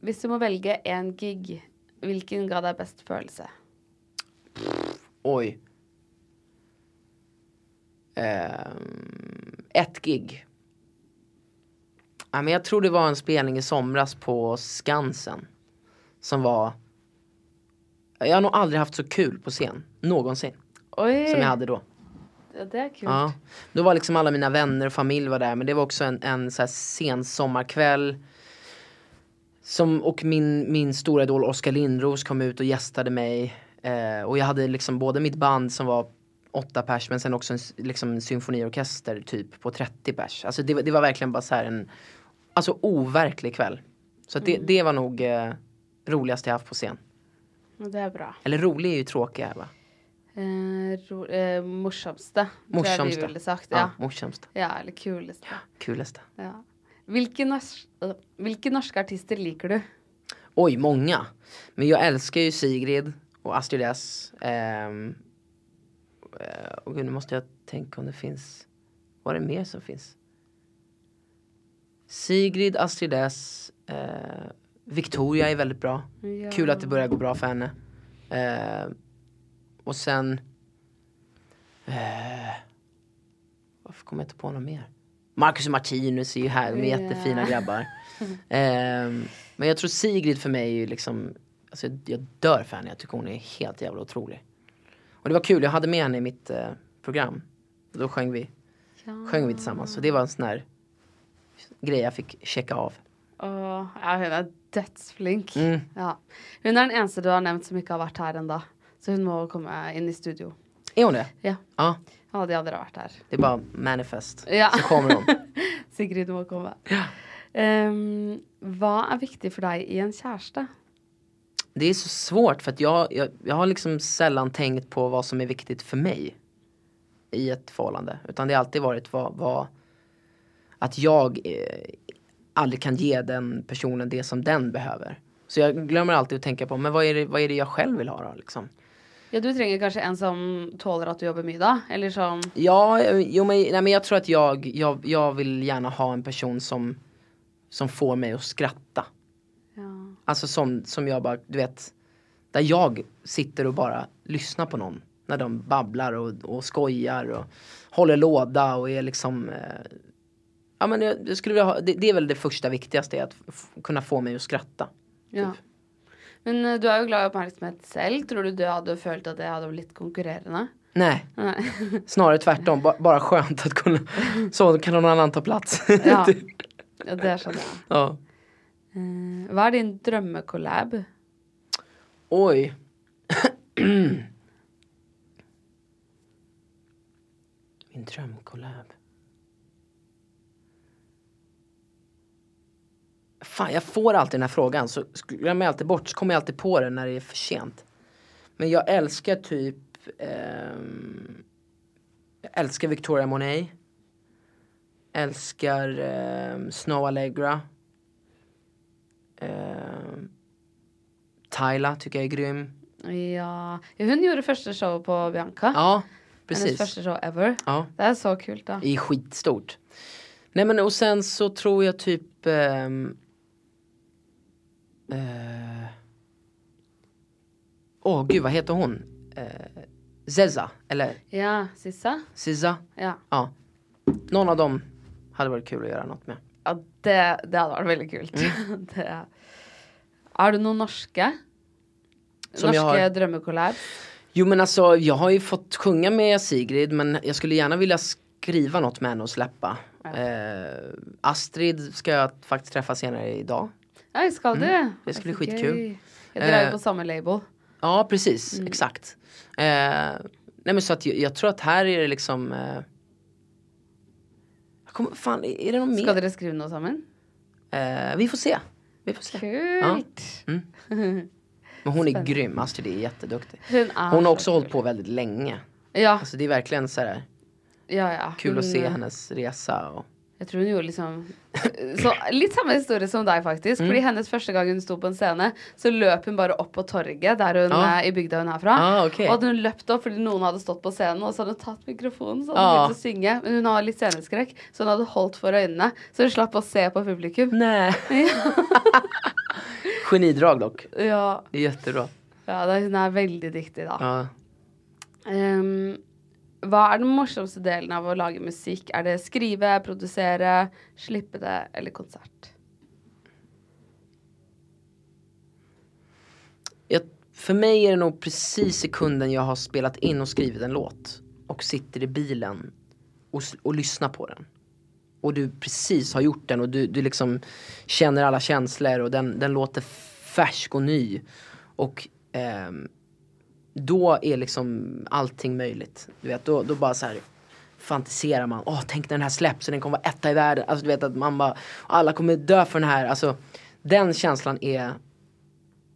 hvis du må velge en gig, hvilken ga deg best følelse? Oj. Ehm, ett gig. Ja, men jag tror det var en spelning i somras på Skansen. Som var... Jag har nog aldrig haft så kul på scen. Någonsin. Oj! Som jag hade då. Ja, det är kul. Ja. Då var liksom alla mina vänner och familj var där. Men det var också en, en så här sen sommarkväll. Som, och min, min stora idol Oskar Lindros kom ut och gästade mig. Eh, och jag hade liksom både mitt band som var åtta pers men sen också en, liksom en symfoniorkester typ på 30 pers. Alltså det, var- det var verkligen bara så här en Alltså overklig kväll. Så det, det var nog eh, roligaste jag haft på scen. Det är bra. Eller rolig är ju tråkig här va? Eh, ro, eh, morsomste, Morsomste. ville sagt. Ja, Ja. morsomste. ja, eller kuleste. Kuleste. Ja. Hvilke, nors øh, hvilke norske artister liker du? Oj, många. Men jag älskar ju Sigrid och Astrid S. Eh, och nu måste jag tänka om det finns. Vad är det mer som finns? Sigrid, Astrid S. Eh, Victoria är väldigt bra. Ja. Kul att det börjar gå bra för henne. Eh, och sen... Eh, varför kommer jag inte på något mer? Marcus och Martinus är ju här, de är Ja. jättefina grabbar. Ehm, men jag tror Sigrid för mig är ju liksom, alltså jag, jag dör för henne, jag tycker hon är helt jävla otrolig. Och det var kul, jag hade med henne i mitt eh, program. Då sjöng vi, sjöng vi tillsammans. Så det var en sån här grej jag fick checka av. Åh, ja, hun er dødsflink. Mm. Ja. Er den eneste du har nevnt som ikke har vært her ennå. Så hun må komme inn i studio. Är hon det? Ja. Ja, Alle de andre har vært her. det är bara manifest. Ja. Så kommer de. Sigrid må komme. Um, hva er viktig for deg i en kjæreste? Det är så svårt för att jag, jag, jag har liksom sällan tänkt på vad som är viktigt för mig. i ett förhållande. Utan det har alltid varit vad, vad att jag eh, aldrig kan ge den personen det som den behöver. Så jag glömmer alltid att tänka på, men vad är det, vad är det jag själv vill ha då? Liksom? Ja, du trenger kanskje en som tåler at du jobber mye, da? Eller som Ja, jo, men, nej, men jag tror att jag, jag, jag vill gärna ha en person som, som får mig att skratta. Ja. Alltså som, som jag bara, du vet, där jag sitter och bara lyssnar på någon. När de babblar och, och skojar och håller låda och är liksom eh, Ja men jag, jag skulle vilja ha, det, det är väl det första viktigaste, att kunna få mig att skratta. ja. Men eh, du er jo glad i oppmerksomhet selv. Tror du du hadde følt at det hadde blitt konkurrerende? Nej, Nei. snarare tvärtom. Ba, bara skönt att kunna, så kan någon annan ta plats. Ja. Typ. ja, det skjønner jeg. ja. Eh, Hva er din drømmekollab? Oj. Min drömkollab. Fan, jag får alltid den här frågan så glömmer jag alltid bort så kommer jag alltid på det när det är för sent. Men jag älskar typ ehm, Jag älskar Victoria Monet. Älskar ehm, Snow Allegra. Ehm, Tyla tycker jag är grym. Ja Hun gjorde første showet på Bianca. Ja, Hennes precis. første show ever. Ja, Det er så kult, da. det är skitstort. Nej men och sen så tror jag typ eh, Åh gud vad heter hon? Eh, Zeza, eller Ja, Sissa? Siza? Ja. Ja. Någon av dem hade varit kul att göra något med. ja det, det hadde vært veldig kult. Mm. det. Er det noen norske? Som jag norske har- drømmekollab? Jo men alltså jag har ju fått sjunga med Sigrid men jag skulle gärna vilja skriva något med henne och släppa. Eh, Astrid ska jag faktiskt träffa senare idag. Ja, skal du? Mm. det ska bli Så skitkul. gøy. Ja, Dere er Eh, på samme label. Ja precis, exakt. Eh, nej men så att jag, jag tror att här är det liksom eh, jag kommer, Fan är det någon mer? Skal dere skrive noe sammen? Eh, vi får se. Vi får se. Kult! Men hon är grym, Astrid är jätteduktig. Er Hon har så också kul. hållit på väldigt länge. Ja, Alltså det är verkligen så här ja, ja. kul att se eh, hennes resa. Och, Jeg tror hun gjorde liksom så, Litt samme historie som deg, faktisk. Mm. Fordi hennes første gang hun sto på en scene, så løp hun bare opp på torget der hun Ja. er i bygda hun er fra. Ah, ok. Og hadde hun løpt opp fordi noen hadde stått på scenen, og så hadde hun tatt mikrofonen så hadde hun Ah. begynt å synge. Men hun har litt sceneskrekk, så hun hadde holdt for øynene. Så hun slapp å se på publikum. nej. Genidrag dock. Ja, är jättebra. ja det, hun er veldig dyktig, da. Ja. Hva er den morsomste delen av å lage musikk? Er det skrive, produsere, slippe det, eller konsert? Jag, för mig är det nog precis sekunden jag har spelat in och skrivit en låt och sitter i bilen och, och lyssnar på den. Och du precis har gjort den och du, du liksom känner alla känslor och den, den låter färsk och ny. Och ehm, då är liksom allting möjligt. Du vet, då, då bara så här fantiserar man. Åh, tänk när den här släpps och den kommer vara etta i världen. Alltså du vet att man bara, alla kommer dö för den här. Alltså den känslan är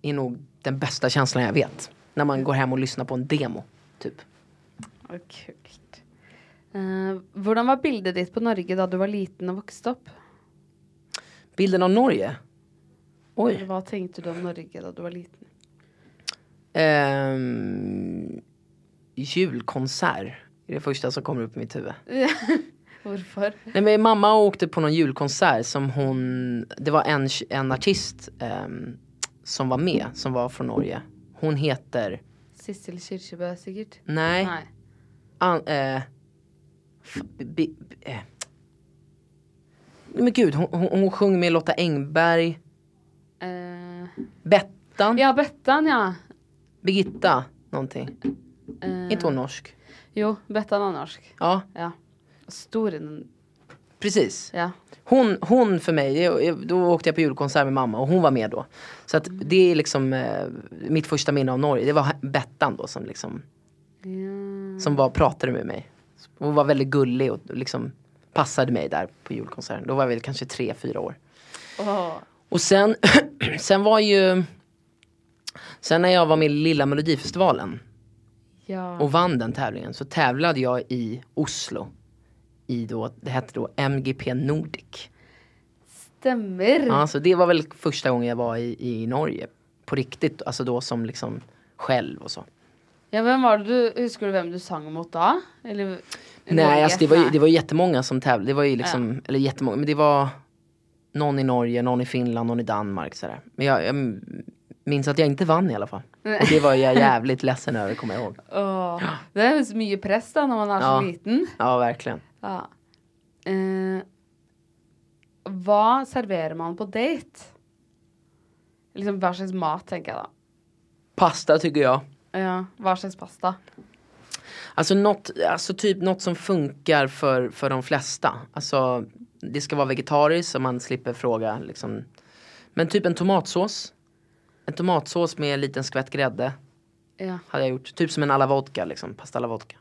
är nog den bästa känslan jag vet. När man går hem och lyssnar på en demo. Typ. Å, Kult. Eh, hvordan var bildet ditt på Norge da du var liten og vokste opp? Bilden av Norge. Oj. hva tenkte du om Norge da du var liten? Ehm, julkonsert. är det första som kommer upp i mitt huvud. Hvorfor? Nej, men mamma åkte på någon julkonsert som hon, det var en, en artist ehm, som var med, som var från Norge. Hon heter, Sissel Kyrkjebø, sikkert? nej, Nei. an, eh, bi, bi, eh. Men gud, hon, hon, hon sjöng med Lotta Engberg, Eh, Bettan, ja, Bettan, ja. Birgitta, någonting. Eh, Inte hon norsk? Jo, Bettan er norsk. Ja, Ja. Stor precis. Ja. Hon, hon för mig, då åkte jag på julkonsert med mamma och hon var med då. Så att det är liksom eh, mitt första minne av Norge. Det var Bettan då som liksom ja. som var, pratade med mig. Hon var väldigt gullig och liksom passade mig där på julkonserten. Då var jag väl kanske tre, fyra år. Åh. Och sen, sen var ju Sen när jag var med i Lilla Melodifestivalen Ja. och vann den tävlingen så tävlade jag i Oslo. I då, det hette då MGP Nordic. Stämmer. Ja, så det var väl första gången jag var i, i Norge. På riktigt, alltså då som liksom själv och så. Ja, vem var det du, husker du vem du sang mot då? Eller, Nej, alltså det var, ju, det var ju jättemånga som tävlade. Det var ju liksom, eller jättemånga, men det var någon i Norge, någon i Finland, någon i Danmark sådär. Men jag, jag minns att jag inte vann i alla fall. Och det var jag jävligt ledsen över, kommer jag ihåg. Åh, Det är så mycket press då när man är så Ja. liten. Ja, verkligen. Ja. Eh, vad serverar man på date? Liksom vad slags mat tänker jag då. Pasta tycker jag. Ja, vad slags pasta? Alltså något, alltså typ något som funkar för, för de flesta. Alltså det ska vara vegetariskt så man slipper fråga liksom. Men typ en tomatsås. En tomatsås med en liten skvätt grädde Ja. hade jag gjort. Typ som en alla vodka liksom, pasta alla vodka.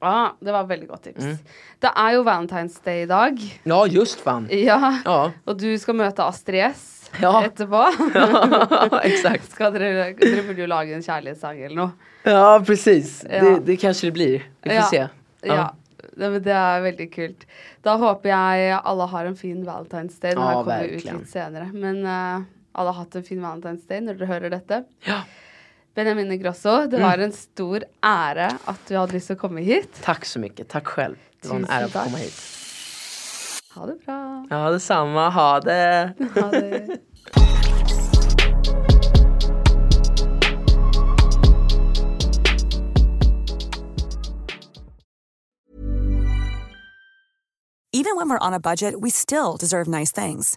ja, det var väldigt gott tips. Mm. Det är ju Valentine's Day idag. Ja just fan. Ja, Ja, och du ska möta Astrid S Ja. etterpå. exakt. Ska dere, dere burde laga en kärlekssång eller något. Ja precis, Ja. Det, det kanske det blir. Vi får Ja. se. Ja. Det, men det er veldig kult. Da håper jeg alle har en fin Valentine's Day. Den Ja, her kommer ut verkligen. litt senere. Men eh, alle har hatt en fin Valentine's Day når dere hører dette. Ja. Benjamin Ingrosso, det var en stor ære at du hadde lyst til å komme hit. Tack så mycket, tack själv. Det var en ära att komma hit. Ha det bra. Ja detsamma, ha det. Ha det. Even when we're on a budget, we still deserve nice things.